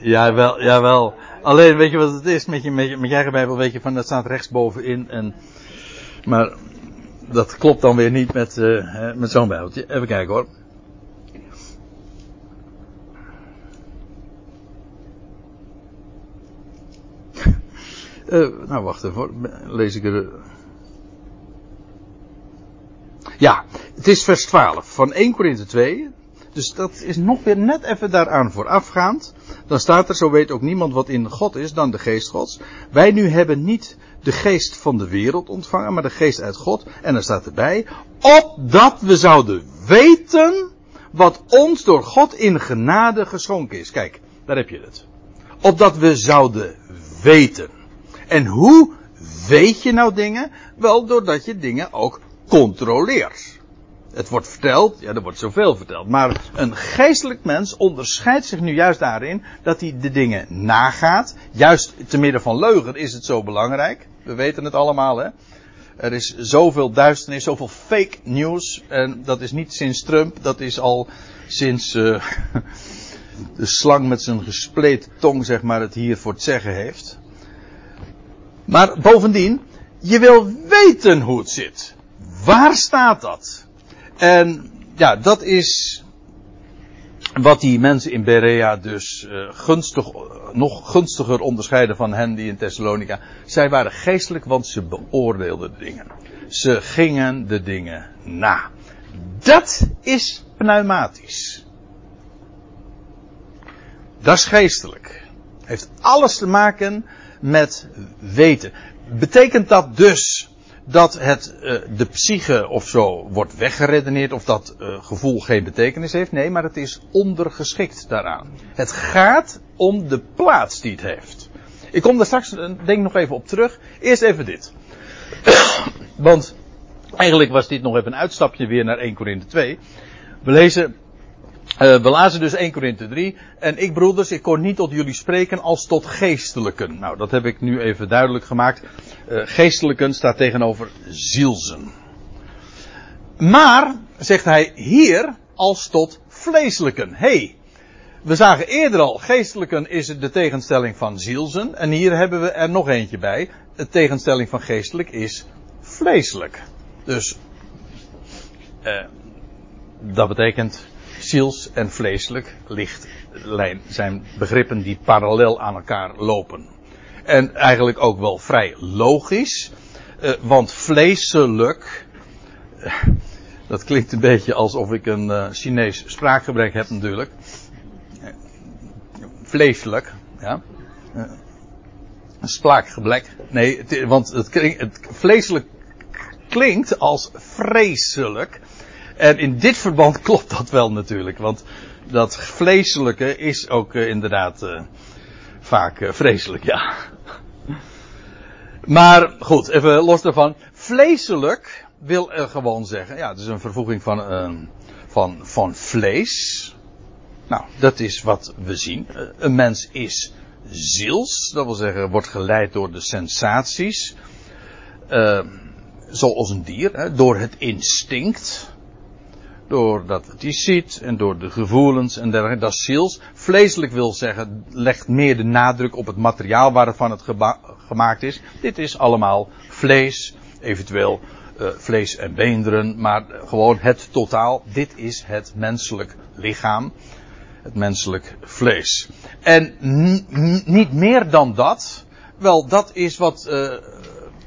Ja, wel, ja, wel. Alleen, weet je wat het is met je, met je, met je eigen Bijbel? Weet je, van dat staat rechtsbovenin. En, maar dat klopt dan weer niet met, uh, met zo'n Bijbeltje. Even kijken hoor. Uh, [LAUGHS] nou, wacht even. Lees ik er. Ja, het is vers 12 van 1 Korinthe 2. Dus dat is nog weer net even daaraan voorafgaand. Dan staat er, zo weet ook niemand wat in God is dan de geest Gods. Wij nu hebben niet de geest van de wereld ontvangen, maar de geest uit God. En er staat erbij, opdat we zouden weten wat ons door God in genade geschonken is. Kijk, daar heb je het. Opdat we zouden weten. En hoe weet je nou dingen? Wel doordat je dingen ook controleert. Het wordt verteld, ja, er wordt zoveel verteld. Maar een geestelijk mens onderscheidt zich nu juist daarin dat hij de dingen nagaat. Juist te midden van leugen is het zo belangrijk. We weten het allemaal, hè. Er is zoveel duisternis, zoveel fake news. En dat is niet sinds Trump, dat is al sinds uh, [LAUGHS] de slang met zijn gespleten tong, zeg maar, het hier voor het zeggen heeft. Maar bovendien, je wil weten hoe het zit. Waar staat dat? En ja, dat is wat die mensen in Berea dus uh, gunstig, nog gunstiger onderscheiden van hen die in Thessalonica. Zij waren geestelijk, want ze beoordeelden de dingen. Ze gingen de dingen na. Dat is pneumatisch. Dat is geestelijk. Heeft alles te maken met weten. Betekent dat dus dat het, uh, de psyche of zo wordt weggeredeneerd of dat uh, gevoel geen betekenis heeft. Nee, maar het is ondergeschikt daaraan. Het gaat om de plaats die het heeft. Ik kom daar straks uh, denk nog even op terug. Eerst even dit. [COUGHS] Want eigenlijk was dit nog even een uitstapje weer naar 1 Korinthe 2. We lezen uh, we lazen dus 1 Korinthe 3. En ik broeders, ik kon niet tot jullie spreken als tot geestelijken. Nou, dat heb ik nu even duidelijk gemaakt. Uh, geestelijken staat tegenover zielsen. Maar, zegt hij hier, als tot vleeselijken. hey, we zagen eerder al, geestelijken is de tegenstelling van zielsen. En hier hebben we er nog eentje bij. De tegenstelling van geestelijk is vleeselijk. Dus, uh, dat betekent ziels en vleeselijk licht zijn begrippen die parallel aan elkaar lopen. En eigenlijk ook wel vrij logisch, uh, want vleeselijk, uh, dat klinkt een beetje alsof ik een uh, Chinees spraakgebrek heb natuurlijk. Vleeselijk, ja. Een splaakgeblek. Nee, want het, klinkt, het vleeselijk klinkt als vreselijk. En in dit verband [LAUGHS] klopt dat wel natuurlijk. Want dat vleeselijke is ook uh, inderdaad uh, vaak uh, vreselijk, ja. [LAUGHS] Maar goed, even los daarvan. Vleeselijk wil gewoon zeggen, ja, het is een vervoeging van, van, van vlees. Nou, dat is wat we zien. Een mens is ziels, dat wil zeggen, wordt geleid door de sensaties. zoals een dier, hè, door het instinct doordat het die ziet en door de gevoelens en dergelijke. Dat ziels. Vleeselijk wil zeggen, legt meer de nadruk op het materiaal waarvan het gemaakt is. Dit is allemaal vlees, eventueel uh, vlees en beenderen, maar gewoon het totaal. Dit is het menselijk lichaam. Het menselijk vlees. En niet meer dan dat. Wel, dat is wat uh,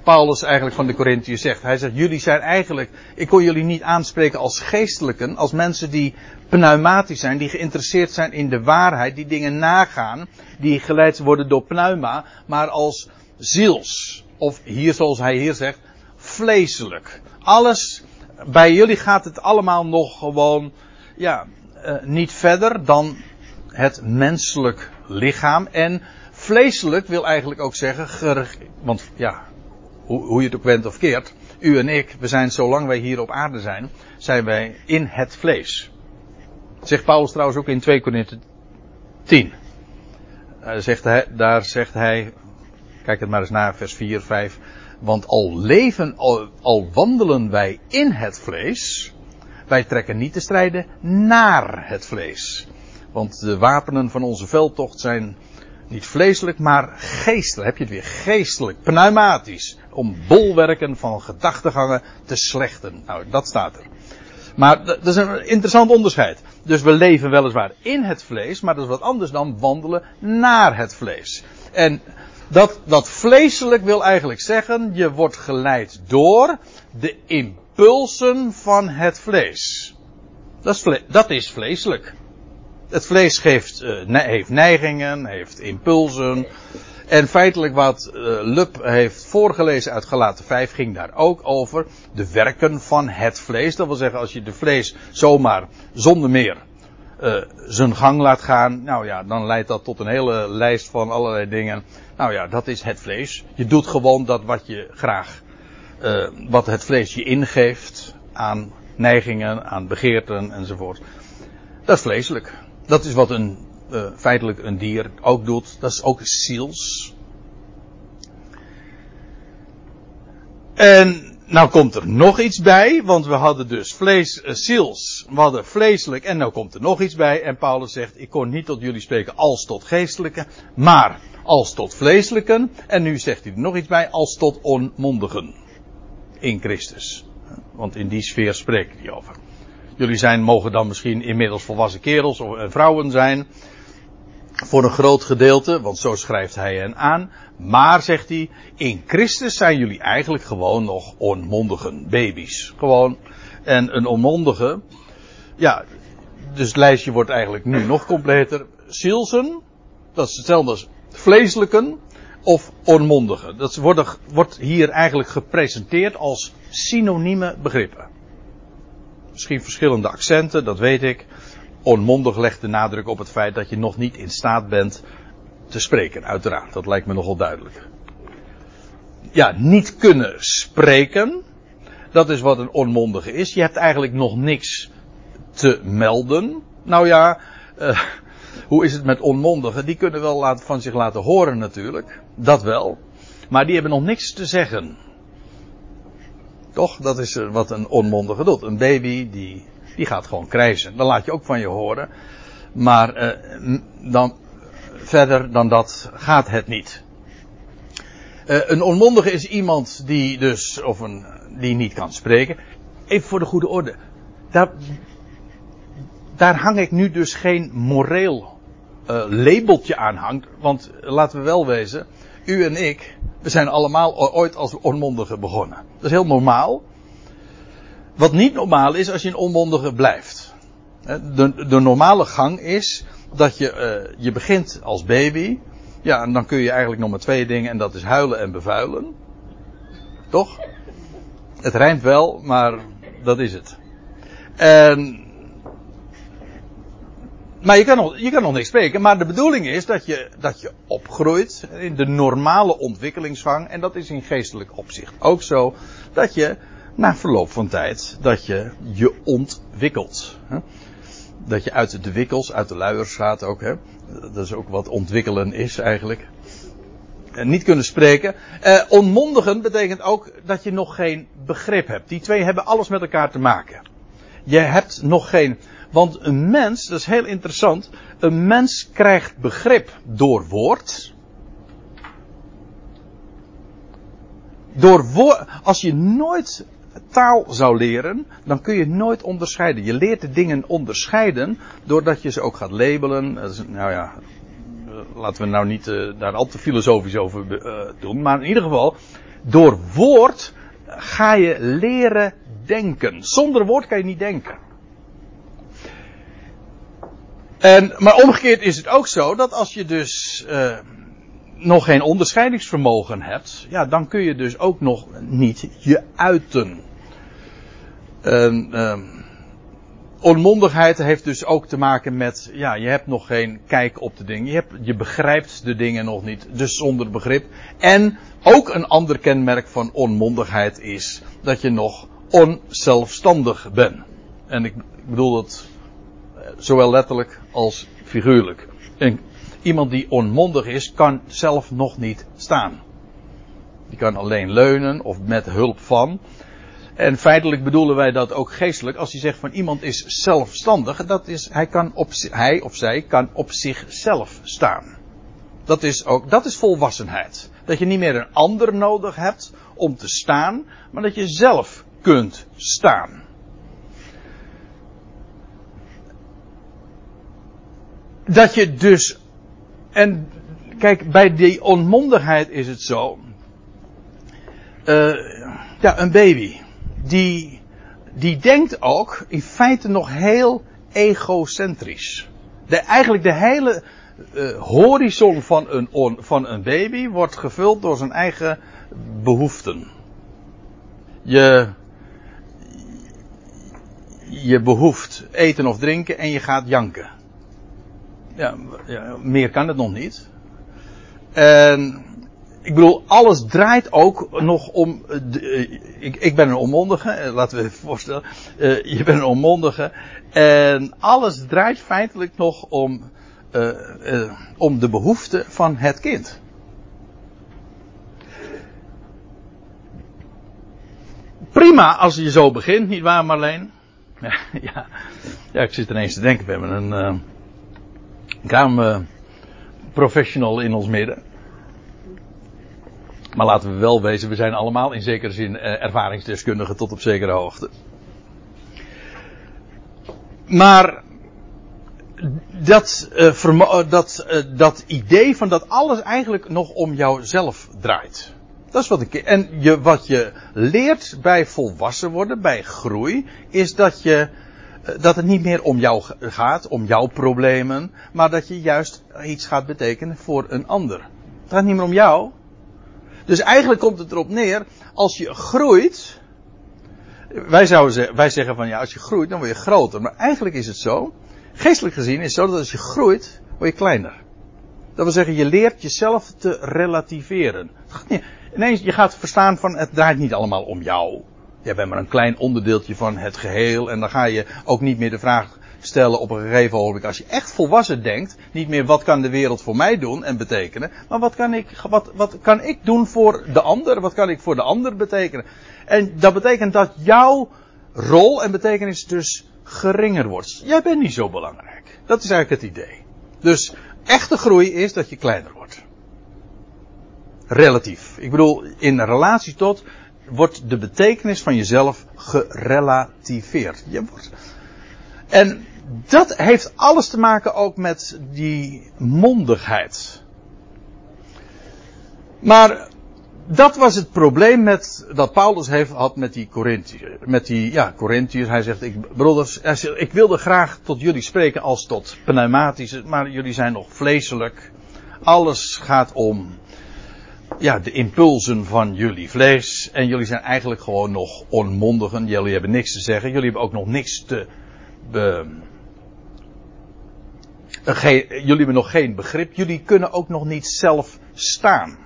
Paulus eigenlijk van de Corinthiërs zegt. Hij zegt, jullie zijn eigenlijk, ik kon jullie niet aanspreken als geestelijken, als mensen die pneumatisch zijn, die geïnteresseerd zijn in de waarheid, die dingen nagaan, die geleid worden door pneuma, maar als ziels. Of hier zoals hij hier zegt, vleeselijk. Alles, bij jullie gaat het allemaal nog gewoon, ja, uh, niet verder dan het menselijk lichaam. En vleeselijk wil eigenlijk ook zeggen, want ja, hoe, je het ook went of keert. u en ik, we zijn zolang wij hier op aarde zijn, zijn wij in het vlees. zegt Paulus trouwens ook in 2 Korinthe 10. Daar zegt, hij, daar zegt hij, kijk het maar eens na, vers 4, 5. Want al leven, al, al wandelen wij in het vlees, wij trekken niet te strijden naar het vlees. Want de wapenen van onze veldtocht zijn niet vleeselijk, maar geestelijk. Heb je het weer? Geestelijk, pneumatisch. Om bolwerken van gedachtegangen te slechten. Nou, dat staat er. Maar dat is een interessant onderscheid. Dus we leven weliswaar in het vlees, maar dat is wat anders dan wandelen naar het vlees. En dat, dat vleeselijk wil eigenlijk zeggen, je wordt geleid door de impulsen van het vlees. Dat dat is vleeselijk. Het vlees geeft, uh, heeft neigingen, heeft impulsen. En feitelijk wat uh, Lub heeft voorgelezen uit Galaten 5 ging daar ook over. De werken van het vlees. Dat wil zeggen als je de vlees zomaar zonder meer uh, zijn gang laat gaan. Nou ja, dan leidt dat tot een hele lijst van allerlei dingen. Nou ja, dat is het vlees. Je doet gewoon dat wat je graag, wat het vlees je ingeeft aan neigingen, aan begeerten enzovoort. Dat is vleeselijk. Dat is wat een, uh, feitelijk een dier ook doet. Dat is ook ziels. En nou komt er nog iets bij, want we hadden dus vlees, uh, we hadden vleeselijk en nou komt er nog iets bij. En Paulus zegt, ik kon niet tot jullie spreken als tot geestelijke, maar als tot vleeselijken. En nu zegt hij er nog iets bij, als tot onmondigen. In Christus. Want in die sfeer spreekt hij over. Jullie zijn, mogen dan misschien inmiddels volwassen kerels of vrouwen zijn. Voor een groot gedeelte, want zo schrijft hij hen aan. Maar, zegt hij, in Christus zijn jullie eigenlijk gewoon nog onmondigen, baby's. Gewoon. En een onmondige, ja, dus het lijstje wordt eigenlijk nu nog completer. Zielsen, dat is hetzelfde als vleeselijken of onmondigen. Dat wordt, wordt hier eigenlijk gepresenteerd als synonieme begrippen. Misschien verschillende accenten, dat weet ik. Onmondig legt de nadruk op het feit dat je nog niet in staat bent te spreken, uiteraard. Dat lijkt me nogal duidelijk. Ja, niet kunnen spreken. Dat is wat een onmondige is. Je hebt eigenlijk nog niks te melden. Nou ja, uh, hoe is het met onmondigen? Die kunnen wel van zich laten horen natuurlijk. Dat wel. Maar die hebben nog niks te zeggen. Toch? Dat is wat een onmondige doet. Een baby die, die gaat gewoon krijzen. Dan laat je ook van je horen. Maar uh, dan, verder dan dat gaat het niet. Uh, een onmondige is iemand die dus, of een, die niet kan spreken. Even voor de goede orde. Daar, daar hang ik nu dus geen moreel labeltje aan hangt. Want laten we wel wezen, u en ik, we zijn allemaal ooit als onmondigen begonnen. Dat is heel normaal. Wat niet normaal is als je een onmondige blijft. De, de normale gang is dat je, uh, je begint als baby. Ja, en dan kun je eigenlijk nog maar twee dingen en dat is huilen en bevuilen. Toch? Het rijmt wel, maar dat is het. En maar je kan, nog, je kan nog niks spreken. Maar de bedoeling is dat je, dat je opgroeit in de normale ontwikkelingsgang. En dat is in geestelijk opzicht ook zo. Dat je na verloop van tijd, dat je je ontwikkelt. Dat je uit de wikkels, uit de luiers gaat ook. Hè? Dat is ook wat ontwikkelen is eigenlijk. En niet kunnen spreken. Eh, onmondigen betekent ook dat je nog geen begrip hebt. Die twee hebben alles met elkaar te maken. Je hebt nog geen want een mens, dat is heel interessant, een mens krijgt begrip door woord. Door woord, als je nooit taal zou leren, dan kun je nooit onderscheiden. Je leert de dingen onderscheiden doordat je ze ook gaat labelen. Nou ja, laten we nou niet uh, daar al te filosofisch over uh, doen. Maar in ieder geval, door woord ga je leren denken. Zonder woord kan je niet denken. En, maar omgekeerd is het ook zo dat als je dus uh, nog geen onderscheidingsvermogen hebt, ja, dan kun je dus ook nog niet je uiten. En, uh, onmondigheid heeft dus ook te maken met, ja, je hebt nog geen kijk op de dingen. Je, hebt, je begrijpt de dingen nog niet, dus zonder begrip. En ook een ander kenmerk van onmondigheid is dat je nog onzelfstandig bent. En ik bedoel dat zowel letterlijk als figuurlijk. En iemand die onmondig is, kan zelf nog niet staan. Die kan alleen leunen of met hulp van. En feitelijk bedoelen wij dat ook geestelijk. Als je zegt van iemand is zelfstandig, dat is, hij, kan op, hij of zij kan op zichzelf staan. Dat is ook, dat is volwassenheid. Dat je niet meer een ander nodig hebt om te staan, maar dat je zelf kunt staan. Dat je dus, en kijk, bij die onmondigheid is het zo. Uh, ja, een baby die, die denkt ook in feite nog heel egocentrisch. De, eigenlijk de hele uh, horizon van een, van een baby wordt gevuld door zijn eigen behoeften. Je, je behoeft eten of drinken en je gaat janken. Ja, ja meer kan het nog niet. En ik bedoel, alles draait ook nog om. Uh, ik, ik, ben een onmondige, eh, laten we even voorstellen. Je bent een onmondige. En alles draait feitelijk nog om, om de behoeften van het kind. Prima als je zo begint, nietwaar Marleen? Ja, [LAUGHS] ja, ja, ik zit ineens te denken, we hebben een uh, professional in ons midden. Maar laten we wel wezen, we zijn allemaal in zekere zin eh, ervaringsdeskundigen tot op zekere hoogte. Maar dat, uh, dat, uh, dat idee van dat alles eigenlijk nog om jouzelf draait. Dat is wat ik. En je, wat je leert bij volwassen worden, bij groei, is dat je. Dat het niet meer om jou gaat, om jouw problemen, maar dat je juist iets gaat betekenen voor een ander. Het gaat niet meer om jou, dus eigenlijk komt het erop neer, als je groeit. Wij, zouden wij zeggen van ja, als je groeit, dan word je groter. Maar eigenlijk is het zo. Geestelijk gezien is het zo dat als je groeit, word je kleiner. Dat wil zeggen, je leert jezelf te relativeren. Ineens, je gaat verstaan van het draait niet allemaal om jou. Jij bent maar een klein onderdeeltje van het geheel. En dan ga je ook niet meer de vraag stellen op een gegeven ogenblik. Als je echt volwassen denkt, niet meer wat kan de wereld voor mij doen en betekenen, maar wat kan ik, wat, wat kan ik doen voor de ander? Wat kan ik voor de ander betekenen? En dat betekent dat jouw rol en betekenis dus geringer wordt. Jij bent niet zo belangrijk. Dat is eigenlijk het idee. Dus echte groei is dat je kleiner wordt. Relatief. Ik bedoel, in relatie tot wordt de betekenis van jezelf gerelativeerd. Je wordt, en dat heeft alles te maken ook met die mondigheid. Maar dat was het probleem met, dat Paulus heeft, had met die Corinthiërs. Met die, ja. Hij zegt, ik, broeders, ik wilde graag tot jullie spreken als tot pneumatische, maar jullie zijn nog vleeselijk. Alles gaat om, ja, de impulsen van jullie vlees. En jullie zijn eigenlijk gewoon nog onmondigen. Jullie hebben niks te zeggen. Jullie hebben ook nog niks te, jullie hebben nog geen begrip. Jullie kunnen ook nog niet zelf staan.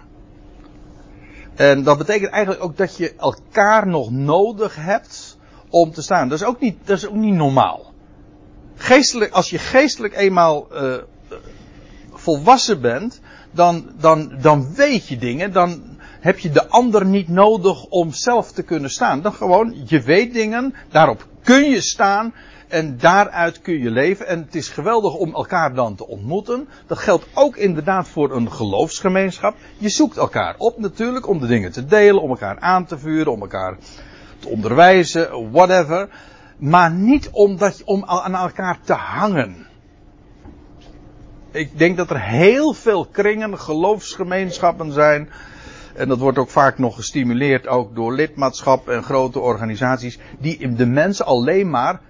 En dat betekent eigenlijk ook dat je elkaar nog nodig hebt om te staan. Dat is ook niet, dat is ook niet normaal. Geestelijk, als je geestelijk eenmaal uh, volwassen bent, dan, dan, dan weet je dingen. Dan heb je de ander niet nodig om zelf te kunnen staan. Dan gewoon, je weet dingen, daarop kun je staan. En daaruit kun je leven. En het is geweldig om elkaar dan te ontmoeten. Dat geldt ook inderdaad voor een geloofsgemeenschap. Je zoekt elkaar op natuurlijk om de dingen te delen, om elkaar aan te vuren, om elkaar te onderwijzen, whatever. Maar niet omdat je, om aan elkaar te hangen. Ik denk dat er heel veel kringen, geloofsgemeenschappen zijn. En dat wordt ook vaak nog gestimuleerd ook door lidmaatschap en grote organisaties. Die de mensen alleen maar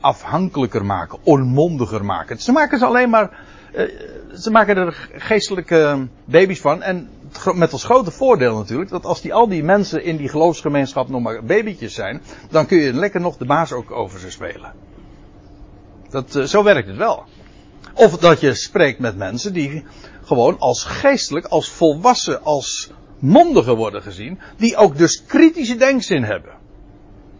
afhankelijker maken, onmondiger maken. Ze maken ze alleen maar, uh, ze maken er geestelijke baby's van. En met als grote voordeel natuurlijk, dat als die, al die mensen in die geloofsgemeenschap nog maar babytjes zijn, dan kun je lekker nog de baas ook over ze spelen. Dat, uh, zo werkt het wel. Of dat je spreekt met mensen die gewoon als geestelijk, als volwassen, als mondigen worden gezien. Die ook dus kritische denkzin hebben.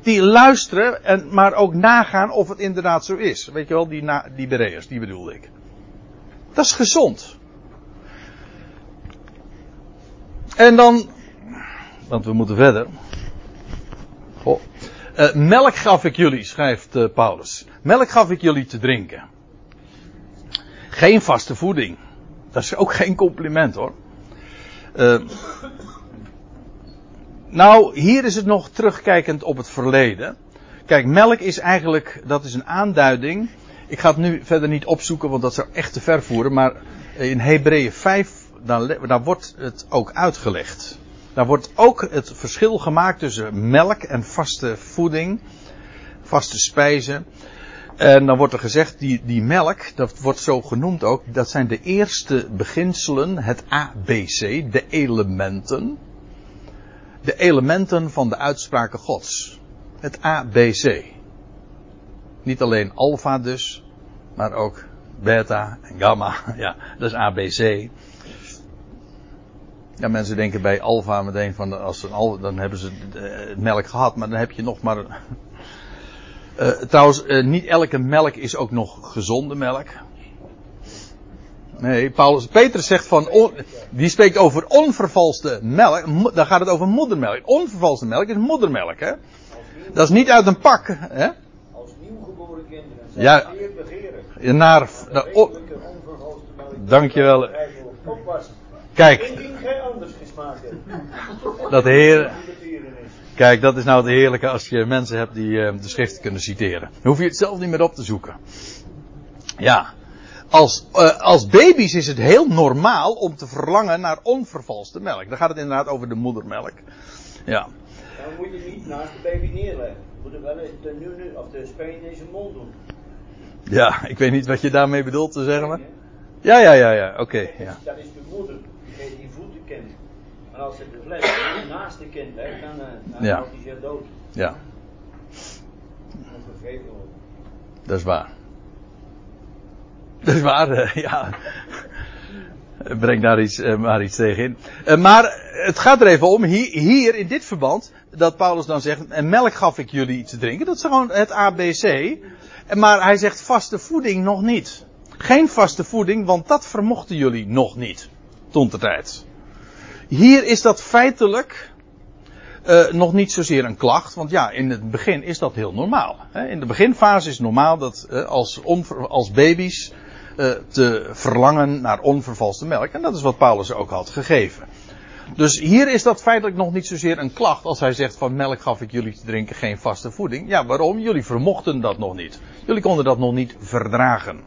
Die luisteren, en, maar ook nagaan of het inderdaad zo is. Weet je wel, die, die bereers, die bedoelde ik. Dat is gezond. En dan, want we moeten verder. Uh, melk gaf ik jullie, schrijft uh, Paulus. Melk gaf ik jullie te drinken. Geen vaste voeding. Dat is ook geen compliment hoor. Uh, nou, hier is het nog terugkijkend op het verleden. Kijk, melk is eigenlijk, dat is een aanduiding. Ik ga het nu verder niet opzoeken, want dat zou echt te ver voeren. Maar in Hebreeën 5, daar, daar wordt het ook uitgelegd. Daar wordt ook het verschil gemaakt tussen melk en vaste voeding, vaste spijzen. En dan wordt er gezegd, die, die melk, dat wordt zo genoemd ook, dat zijn de eerste beginselen, het ABC, de elementen. De elementen van de uitspraken Gods. Het ABC. Niet alleen alfa dus, maar ook beta en gamma. [LAUGHS] Ja, dat is ABC. Ja, mensen denken bij alfa meteen van als een alfa, dan hebben ze melk gehad, maar dan heb je nog maar uh, trouwens, uh, niet elke melk is ook nog gezonde melk. Nee, Paulus, Petrus zegt van, on, die spreekt over onvervalste melk, dan gaat het over moedermelk. Onvervalste melk is moedermelk, hè. Dat is niet uit een pak, hè. Als nieuwgeboren kinderen zijn ja, zeer begeerig. Naar, de, oh, dankjewel. Kijk. Dat de Heer, Kijk, dat is nou het heerlijke als je mensen hebt die uh, de schrift kunnen citeren. Dan hoef je het zelf niet meer op te zoeken. Ja. Als, uh, als baby's is het heel normaal om te verlangen naar onvervalste melk. Dan gaat het inderdaad over de moedermelk. Ja. Dan moet je niet naast de baby neerleggen. Je moet er wel de nu of de speen in zijn mond doen. Ja, ik weet niet wat je daarmee bedoelt te zeggen. Maar... Ja, ja, ja, ja, oké. Okay, ja. Dat is de moeder die die voeten kent. En als het de fles [COUGHS] naast de kind legt, dan, dan ja. hij zich dood. Ja. Dat is waar. Dat is waar, uh, ja. Breng daar iets, uh, maar iets tegen in. Uh, maar het gaat er even om, hier, hier, in dit verband, dat Paulus dan zegt, en melk gaf ik jullie te drinken. Dat is gewoon het ABC. Maar hij zegt vaste voeding nog niet. Geen vaste voeding, want dat vermochten jullie nog niet. Tot de tijd. Hier is dat feitelijk uh, nog niet zozeer een klacht, want ja, in het begin is dat heel normaal. Hè? In de beginfase is het normaal dat uh, als, als baby's uh, te verlangen naar onvervalste melk. En dat is wat Paulus ook had gegeven. Dus hier is dat feitelijk nog niet zozeer een klacht als hij zegt van melk gaf ik jullie te drinken, geen vaste voeding. Ja, waarom? Jullie vermochten dat nog niet. Jullie konden dat nog niet verdragen.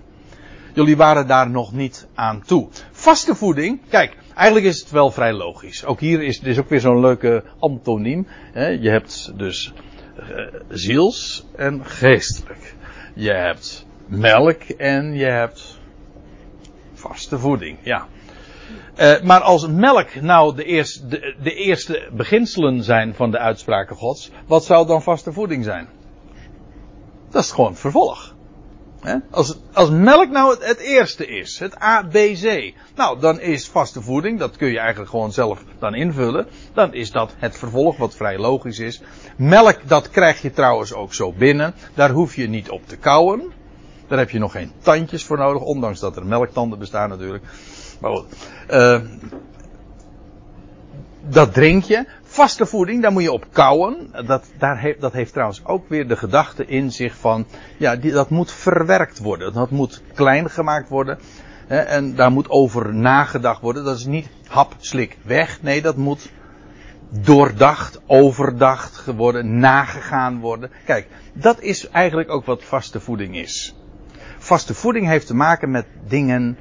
Jullie waren daar nog niet aan toe. Vaste voeding, kijk, Eigenlijk is het wel vrij logisch. Ook hier is, is ook weer zo'n leuke antoniem. Je hebt dus uh, ziels en geestelijk. Je hebt melk en je hebt vaste voeding. Ja. Uh, maar als melk nou de eerste, de eerste beginselen zijn van de uitspraken gods, wat zou dan vaste voeding zijn? Dat is gewoon vervolg. Als, als melk nou het, eerste is, het ABC, nou dan is vaste voeding, dat kun je eigenlijk gewoon zelf dan invullen, dan is dat het vervolg wat vrij logisch is. Melk, dat krijg je trouwens ook zo binnen, daar hoef je niet op te kauwen. Daar heb je nog geen tandjes voor nodig, ondanks dat er melktanden bestaan natuurlijk. Maar goed, uh, dat drink je. Vaste voeding, daar moet je op kouwen. Dat, daar heeft, dat heeft trouwens ook weer de gedachte in zich van, ja, die, dat moet verwerkt worden. Dat moet klein gemaakt worden. Hè, en daar moet over nagedacht worden. Dat is niet hap, slik, weg. Nee, dat moet doordacht, overdacht worden, nagegaan worden. Kijk, dat is eigenlijk ook wat vaste voeding is. Vaste voeding heeft te maken met dingen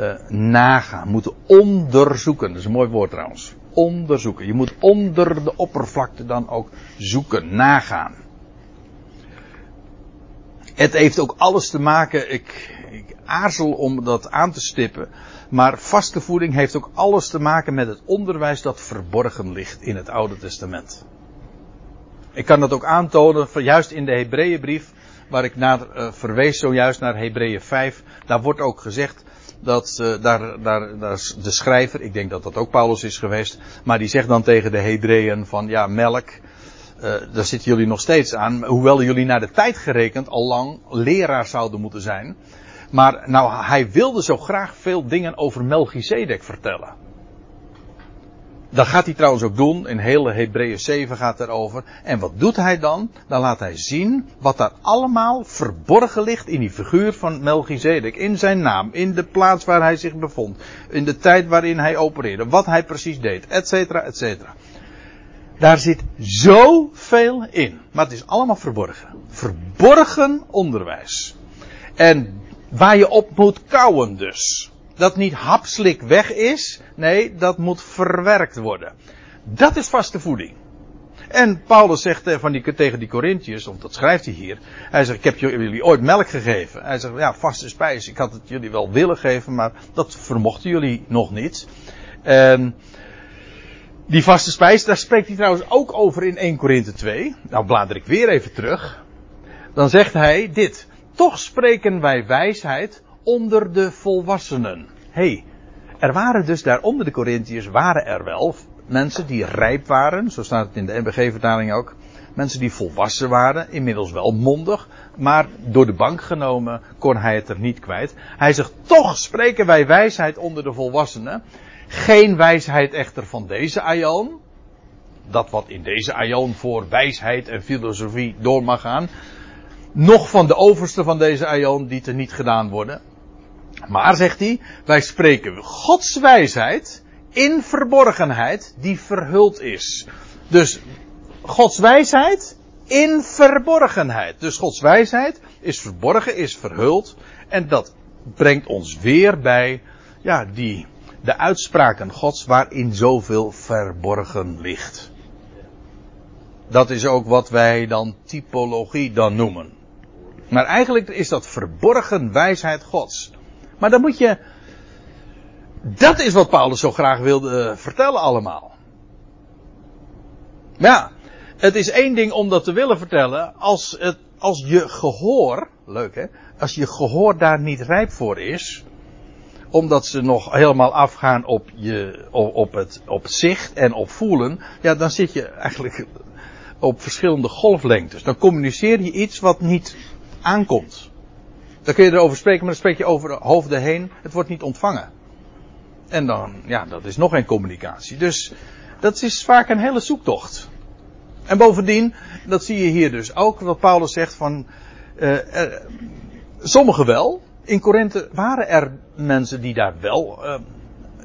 uh, nagaan, moeten onderzoeken. Dat is een mooi woord trouwens onderzoeken. Je moet onder de oppervlakte dan ook zoeken, nagaan. Het heeft ook alles te maken, ik, ik aarzel om dat aan te stippen, maar vaste voeding heeft ook alles te maken met het onderwijs dat verborgen ligt in het Oude Testament. Ik kan dat ook aantonen, juist in de Hebreeënbrief, waar ik naar uh, verwees zojuist naar Hebreeën 5, daar wordt ook gezegd dat uh, daar, daar, daar is de schrijver, ik denk dat dat ook Paulus is geweest, maar die zegt dan tegen de Hebreeën van ja, melk, uh, daar zitten jullie nog steeds aan, hoewel jullie naar de tijd gerekend al lang leraar zouden moeten zijn. Maar nou, hij wilde zo graag veel dingen over Melchizedek vertellen. Dat gaat hij trouwens ook doen. In hele Hebreeën 7 gaat erover. En wat doet hij dan? Dan laat hij zien wat daar allemaal verborgen ligt in die figuur van Melchizedek. In zijn naam, in de plaats waar hij zich bevond. In de tijd waarin hij opereerde. Wat hij precies deed, et cetera, et cetera. Daar zit zoveel in. Maar het is allemaal verborgen. Verborgen onderwijs. En waar je op moet kouwen dus dat niet hapslik weg is. Nee, dat moet verwerkt worden. Dat is vaste voeding. En Paulus zegt eh, van die, tegen die Corinthiërs, of dat schrijft hij hier. Hij zegt, ik heb jullie ooit melk gegeven. Hij zegt, ja, vaste spijs. Ik had het jullie wel willen geven, maar dat vermochten jullie nog niet. En die vaste spijs, daar spreekt hij trouwens ook over in 1 Korinthe 2. Nou blader ik weer even terug. Dan zegt hij dit. Toch spreken wij wijsheid onder de volwassenen. hey, er waren dus daar onder de Corinthiërs waren er wel mensen die rijp waren, zo staat het in de NBG-vertaling ook. Mensen die volwassen waren, inmiddels wel mondig, maar door de bank genomen kon hij het er niet kwijt. Hij zegt, toch spreken wij wijsheid onder de volwassenen. Geen wijsheid echter van deze aion. Dat wat in deze aion voor wijsheid en filosofie door mag gaan. Nog van de overste van deze aion die te niet gedaan worden. Maar, zegt hij, wij spreken Gods wijsheid in verborgenheid die verhuld is. Dus Gods wijsheid in verborgenheid. Dus Gods wijsheid is verborgen, is verhuld. En dat brengt ons weer bij, ja, die, de uitspraken Gods waarin zoveel verborgen ligt. Dat is ook wat wij dan typologie dan noemen. Maar eigenlijk is dat verborgen wijsheid Gods. Maar dan moet je. Dat is wat Paulus zo graag wilde eh, vertellen allemaal. Ja, het is één ding om dat te willen vertellen als, het, als je gehoor, leuk hè, als je gehoor daar niet rijp voor is, omdat ze nog helemaal afgaan op, je, op, het, op zicht en op voelen, ja, dan zit je eigenlijk op verschillende golflengtes. Dan communiceer je iets wat niet aankomt. Dan kun je erover spreken, maar dan spreek je over de hoofden heen. Het wordt niet ontvangen. En dan, ja, dat is nog geen communicatie. Dus dat is vaak een hele zoektocht. En bovendien, dat zie je hier dus ook, wat Paulus zegt van, uh, sommigen wel. In Korinthe waren er mensen die daar wel uh,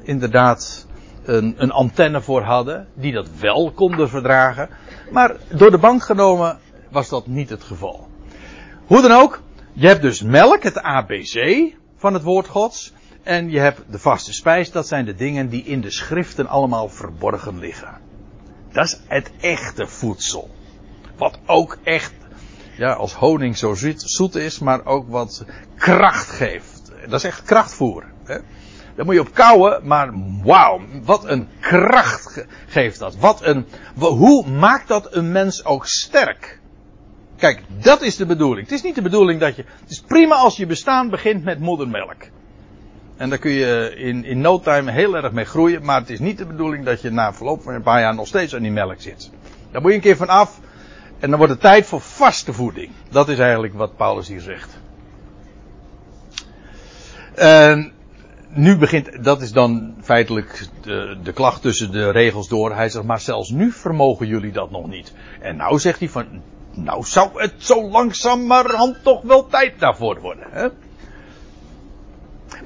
inderdaad een, een antenne voor hadden, die dat wel konden verdragen. Maar door de bank genomen was dat niet het geval. Hoe dan ook, je hebt dus melk, het ABC van het woord Gods. En je hebt de vaste spijs, dat zijn de dingen die in de schriften allemaal verborgen liggen. Dat is het echte voedsel. Wat ook echt, ja, als honing zo zoet is, maar ook wat kracht geeft. Dat is echt krachtvoer. Hè? Daar moet je op kouwen, maar wauw, wat een kracht geeft dat. Wat een, hoe maakt dat een mens ook sterk? Kijk, dat is de bedoeling. Het is niet de bedoeling dat je. Het is prima als je bestaan begint met moedermelk. En daar kun je in, in no time heel erg mee groeien. Maar het is niet de bedoeling dat je na verloop van een paar jaar nog steeds aan die melk zit. Daar moet je een keer van af. En dan wordt het tijd voor vaste voeding. Dat is eigenlijk wat Paulus hier zegt. En nu begint, dat is dan feitelijk de, de klacht tussen de regels door. Hij zegt, maar zelfs nu vermogen jullie dat nog niet. En nou zegt hij van, nou zou het zo langzamerhand toch wel tijd daarvoor worden. Hè?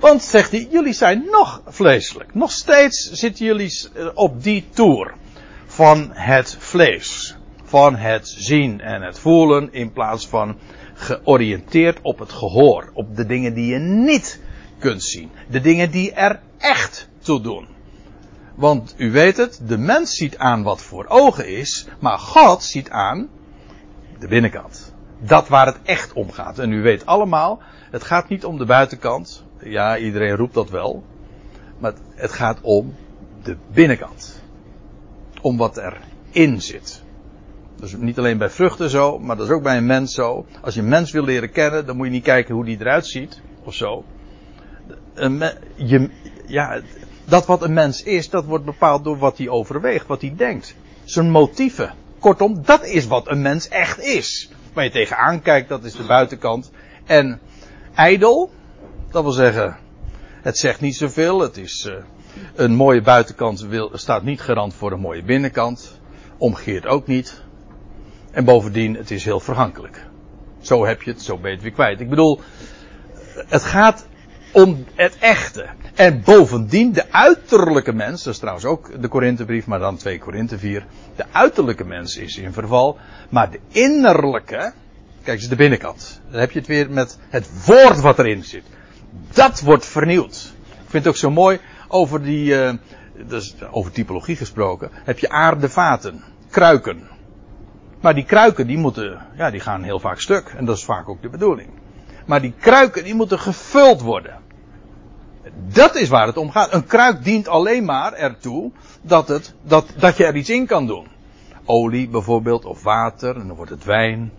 Want, zegt hij, jullie zijn nog vleeselijk. Nog steeds zitten jullie eh, op die toer van het vlees. Van het zien en het voelen in plaats van georiënteerd op het gehoor. Op de dingen die je niet kunt zien. De dingen die er echt toe doen. Want u weet het, de mens ziet aan wat voor ogen is, maar God ziet aan de binnenkant. Dat waar het echt om gaat. En u weet allemaal, het gaat niet om de buitenkant. Ja, iedereen roept dat wel. Maar het gaat om de binnenkant. Om wat erin zit. Dus niet alleen bij vruchten zo, maar dat is ook bij een mens zo. Als je een mens wil leren kennen, dan moet je niet kijken hoe die eruit ziet, of zo. Je, ja, dat wat een mens is, dat wordt bepaald door wat hij overweegt, wat hij denkt. Zijn motieven. Kortom, dat is wat een mens echt is. Waar je tegenaan kijkt, dat is de buitenkant. En ijdel, dat wil zeggen, het zegt niet zoveel. Het is uh, een mooie buitenkant wil, staat niet garant voor een mooie binnenkant. Omgekeerd ook niet. En bovendien, het is heel vergankelijk. Zo heb je het, zo ben je het weer kwijt. Ik bedoel, het gaat om het echte. En bovendien, de uiterlijke mens, dat is trouwens ook de Korinthebrief, maar dan 2 Korinthe 4. De uiterlijke mens is in verval, maar de innerlijke, kijk eens de binnenkant. Dan heb je het weer met het woord wat erin zit. Dat wordt vernieuwd. Ik vind het ook zo mooi over die, uh, dus over typologie gesproken, heb je aardevaten, kruiken. Maar die kruiken die moeten, ja, die gaan heel vaak stuk. En dat is vaak ook de bedoeling. Maar die kruiken die moeten gevuld worden. Dat is waar het om gaat. Een kruik dient alleen maar ertoe dat, het, dat, dat je er iets in kan doen. Olie bijvoorbeeld, of water, en dan wordt het wijn.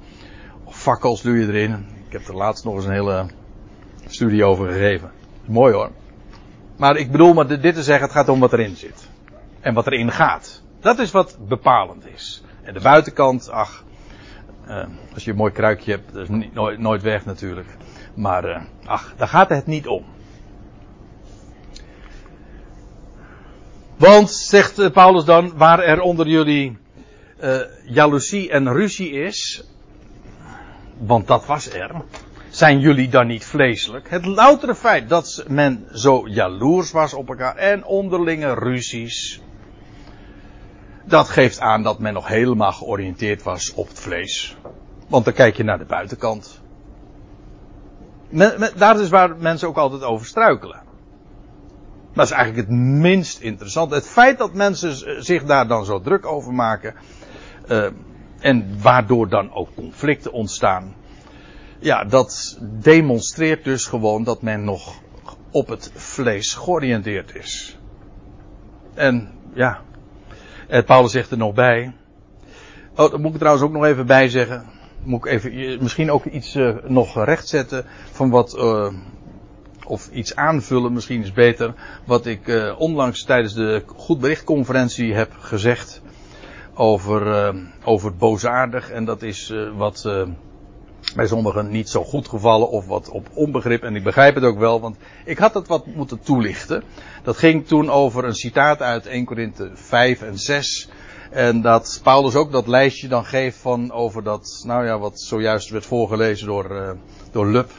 Of fakkels doe je erin. Ik heb er laatst nog eens een hele studie over gegeven. Mooi hoor. Maar ik bedoel maar dit te zeggen, het gaat om wat erin zit. En wat erin gaat. Dat is wat bepalend is. En de buitenkant, ach, uh, als je een mooi kruikje hebt, dat is nooit, nooit weg natuurlijk. Maar, uh, ach, daar gaat het niet om. Want, zegt eh, Paulus dan, waar er onder jullie uh, jaloezie en ruzie is, want dat was er, zijn jullie dan niet vleeselijk? Het loutere feit dat men zo jaloers was op elkaar en onderlinge ruzies, dat geeft aan dat men nog helemaal georiënteerd was op het vlees. Want dan kijk je naar de buitenkant. Men, daar is waar mensen ook altijd over struikelen. Dat is eigenlijk het minst interessant. Het feit dat mensen zich daar dan zo druk over maken. Uh, en waardoor dan ook conflicten ontstaan. Ja, dat demonstreert dus gewoon dat men nog op het vlees georiënteerd is. En ja, eh, Paulus zegt er nog bij. Oh, dat moet ik trouwens ook nog even bij zeggen. Moet ik even, misschien ook iets uh, nog rechtzetten van wat, of iets aanvullen, misschien is beter, wat ik uh, onlangs tijdens de Goed Berichtconferentie heb gezegd over, over boosaardig. En dat is wat bij sommigen niet zo goed gevallen of wat op onbegrip. En ik begrijp het ook wel, want ik had het wat moeten toelichten. Dat ging toen over een citaat uit 1 Korinthe 5 en 6. En dat Paulus ook dat lijstje dan geeft van over dat, nou ja, wat zojuist werd voorgelezen door, uh, door Lub.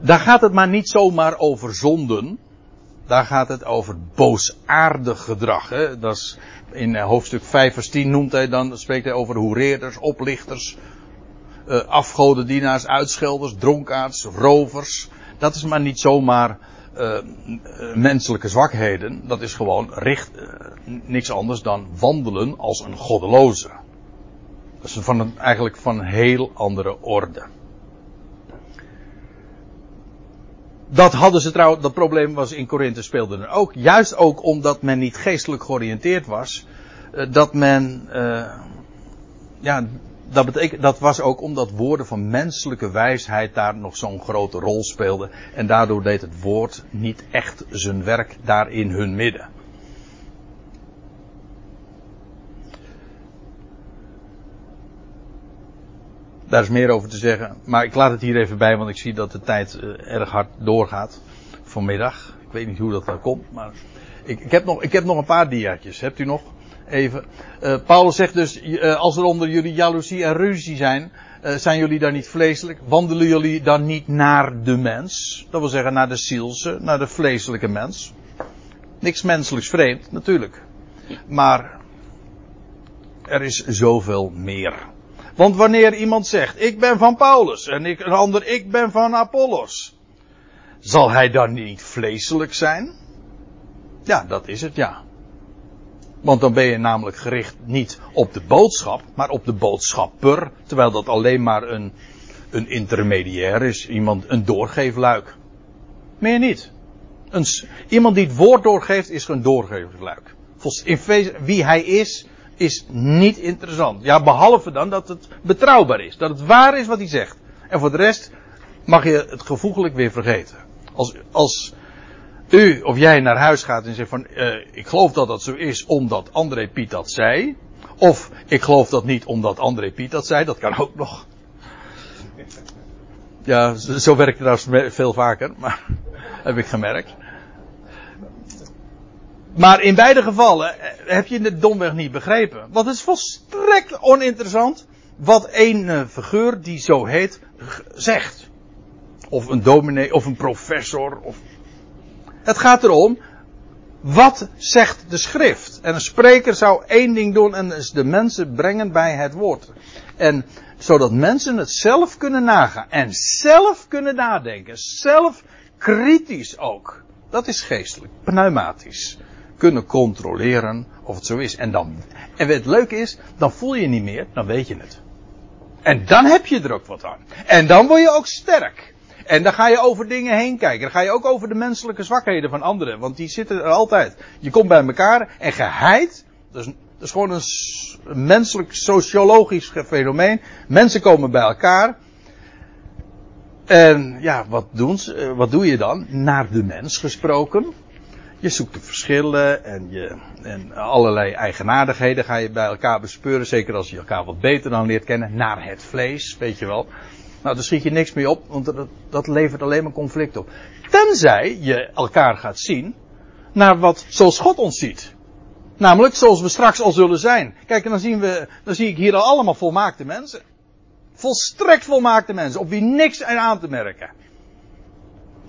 Daar gaat het maar niet zomaar over zonden. Daar gaat het over boosaardig gedrag. Hè? Dat is in eh, hoofdstuk 5 vers 10 noemt hij dan, spreekt hij over hoereerders, oplichters, uh, afgodendienaars, uitschelders, dronkaards, rovers. Dat is maar niet zomaar uh, menselijke zwakheden. Dat is gewoon richt, niks anders dan wandelen als een goddeloze. Dat is van een, eigenlijk van een heel andere orde. Dat hadden ze trouwens, dat probleem was in Korinthe speelde er ook. Juist ook omdat men niet geestelijk georiënteerd was. dat men, ja, dat, betekent, dat was ook omdat woorden van menselijke wijsheid daar nog zo'n grote rol speelden. En daardoor deed het woord niet echt zijn werk daar in hun midden. Daar is meer over te zeggen. Maar ik laat het hier even bij, want ik zie dat de tijd uh, erg hard doorgaat. Vanmiddag. Ik weet niet hoe dat dan komt, maar ik, ik, heb nog, ik heb nog een paar diaatjes. Hebt u nog? even. Uh, Paulus zegt dus, uh, als er onder jullie jaloezie en ruzie zijn, zijn jullie dan niet vleeselijk? Wandelen jullie dan niet naar de mens? Dat wil zeggen naar de zielse, naar de vleeselijke mens. Niks menselijks vreemd, natuurlijk. Maar er is zoveel meer. Want wanneer iemand zegt, ik ben van Paulus en ik, een ander, ik ben van Apollos. Zal hij dan niet vleeselijk zijn? Ja, dat is het, ja. Want dan ben je namelijk gericht niet op de boodschap, maar op de boodschapper. Terwijl dat alleen maar een, een intermediair is. Iemand, een doorgeefluik. Meer niet. Een, iemand die het woord doorgeeft is een doorgeefluik. In wie hij is, is niet interessant. Ja, behalve dan dat het betrouwbaar is. Dat het waar is wat hij zegt. En voor de rest mag je het gevoeglijk weer vergeten. Als, als u of jij naar huis gaat en zegt van, uh, ik geloof dat dat zo is omdat André Piet dat zei. Of ik geloof dat niet omdat André Piet dat zei, dat kan ook nog. Ja, zo werkt het trouwens veel vaker, maar [LAUGHS] heb ik gemerkt. Maar in beide gevallen eh, heb je het domweg niet begrepen. Want het is volstrekt oninteressant wat een uh, figuur die zo heet zegt. Of een dominee, of een professor. Of... Het gaat erom, wat zegt de schrift? En een spreker zou één ding doen en de mensen brengen bij het woord. En zodat mensen het zelf kunnen nagaan. En zelf kunnen nadenken. Zelf kritisch ook. Dat is geestelijk, pneumatisch. Kunnen controleren of het zo is. En dan, en het leuke is, dan voel je niet meer, dan weet je het. En dan heb je er ook wat aan. En dan word je ook sterk. En dan ga je over dingen heen kijken. Dan ga je ook over de menselijke zwakheden van anderen. Want die zitten er altijd. Je komt bij elkaar en geheid. Dat is, dat is gewoon een menselijk sociologisch fenomeen. Mensen komen bij elkaar. En ja, wat doen ze? Eh, wat doe je dan? Naar de mens gesproken. Je zoekt de verschillen en, je, en allerlei eigenaardigheden ga je bij elkaar bespeuren. Zeker als je elkaar wat beter dan leert kennen. Naar het vlees, weet je wel. Nou, daar schiet je niks mee op, want dat, dat levert alleen maar conflict op. Tenzij je elkaar gaat zien naar wat zoals God ons ziet. Namelijk zoals we straks al zullen zijn. Kijk, en dan zien we, dan zie ik hier al allemaal volmaakte mensen. Volstrekt volmaakte mensen, op wie niks aan te merken.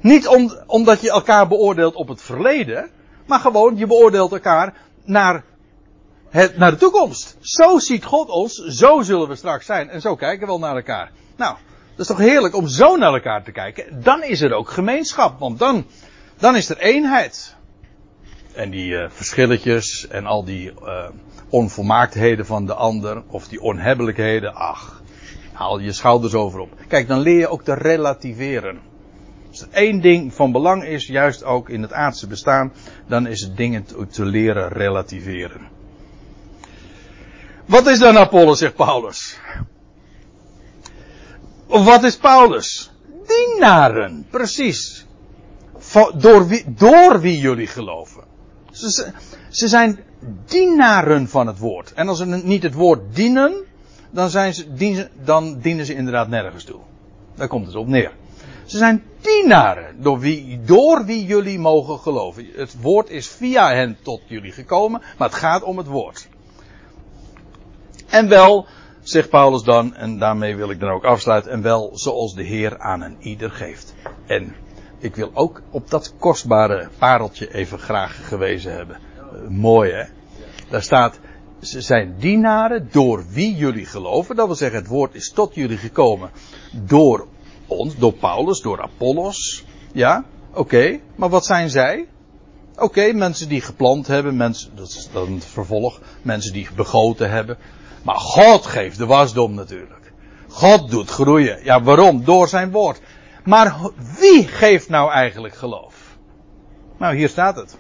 Niet om, omdat je elkaar beoordeelt op het verleden, maar gewoon je beoordeelt elkaar naar, het, naar de toekomst. Zo ziet God ons, zo zullen we straks zijn en zo kijken we wel naar elkaar. Nou, dat is toch heerlijk om zo naar elkaar te kijken. Dan is er ook gemeenschap, want dan, dan is er eenheid. En die uh, verschilletjes en al die uh, onvolmaaktheden van de ander, of die onhebbelijkheden, ach, haal je schouders over op. Kijk, dan leer je ook te relativeren. Als één ding van belang is, juist ook in het aardse bestaan, dan is het dingen te, leren relativeren. Wat is dan Apollo, zegt Paulus? Wat is Paulus? Dienaren, precies. Door wie, door wie jullie geloven. Ze, ze zijn dienaren van het woord. En als ze niet het woord dienen, dan, zijn ze, dan dienen ze inderdaad nergens toe. Daar komt het op neer. Ze zijn dienaren door wie, door wie jullie mogen geloven. Het woord is via hen tot jullie gekomen, maar het gaat om het woord. En wel zegt Paulus dan, en daarmee wil ik dan ook afsluiten, en wel zoals de Heer aan een ieder geeft. En ik wil ook op dat kostbare pareltje even graag gewezen hebben. Uh, mooi hè? Daar staat, ze zijn dienaren door wie jullie geloven. Dat wil zeggen, het woord is tot jullie gekomen door ons, door Paulus, door Apollos. Ja, oké. Maar wat zijn zij? Oké, mensen die geplant hebben, mensen, dat is dan het vervolg, mensen die begoten hebben, maar God geeft de wasdom natuurlijk. God doet groeien. Ja, waarom? Door zijn woord. Maar wie geeft nou eigenlijk geloof? Nou, hier staat het.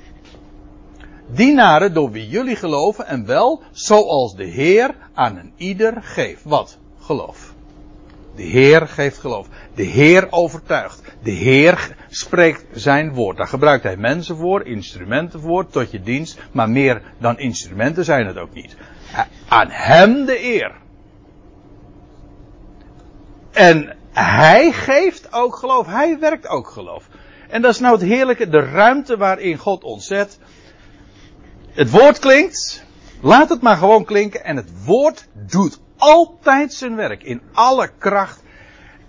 Dienaren door wie jullie geloven en wel zoals de Heer aan een ieder geeft. Wat? Geloof. De Heer geeft geloof. De Heer overtuigt. De Heer spreekt zijn woord. Daar gebruikt hij mensen voor, instrumenten voor, tot je dienst. Maar meer dan instrumenten zijn het ook niet. Aan hem de eer. En hij geeft ook geloof. Hij werkt ook geloof. En dat is nou het heerlijke, de ruimte waarin God ons zet. Het woord klinkt. Laat het maar gewoon klinken. En het woord doet altijd zijn werk. In alle kracht.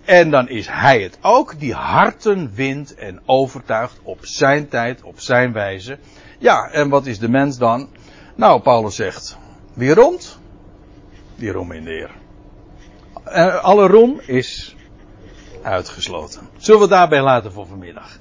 En dan is hij het ook die harten wint en overtuigt op zijn tijd, op zijn wijze. Ja, en wat is de mens dan? Nou, Paulus zegt, wie roemt? Die roem in de Heer. Alle roem is uitgesloten. Zullen we daarbij laten voor vanmiddag?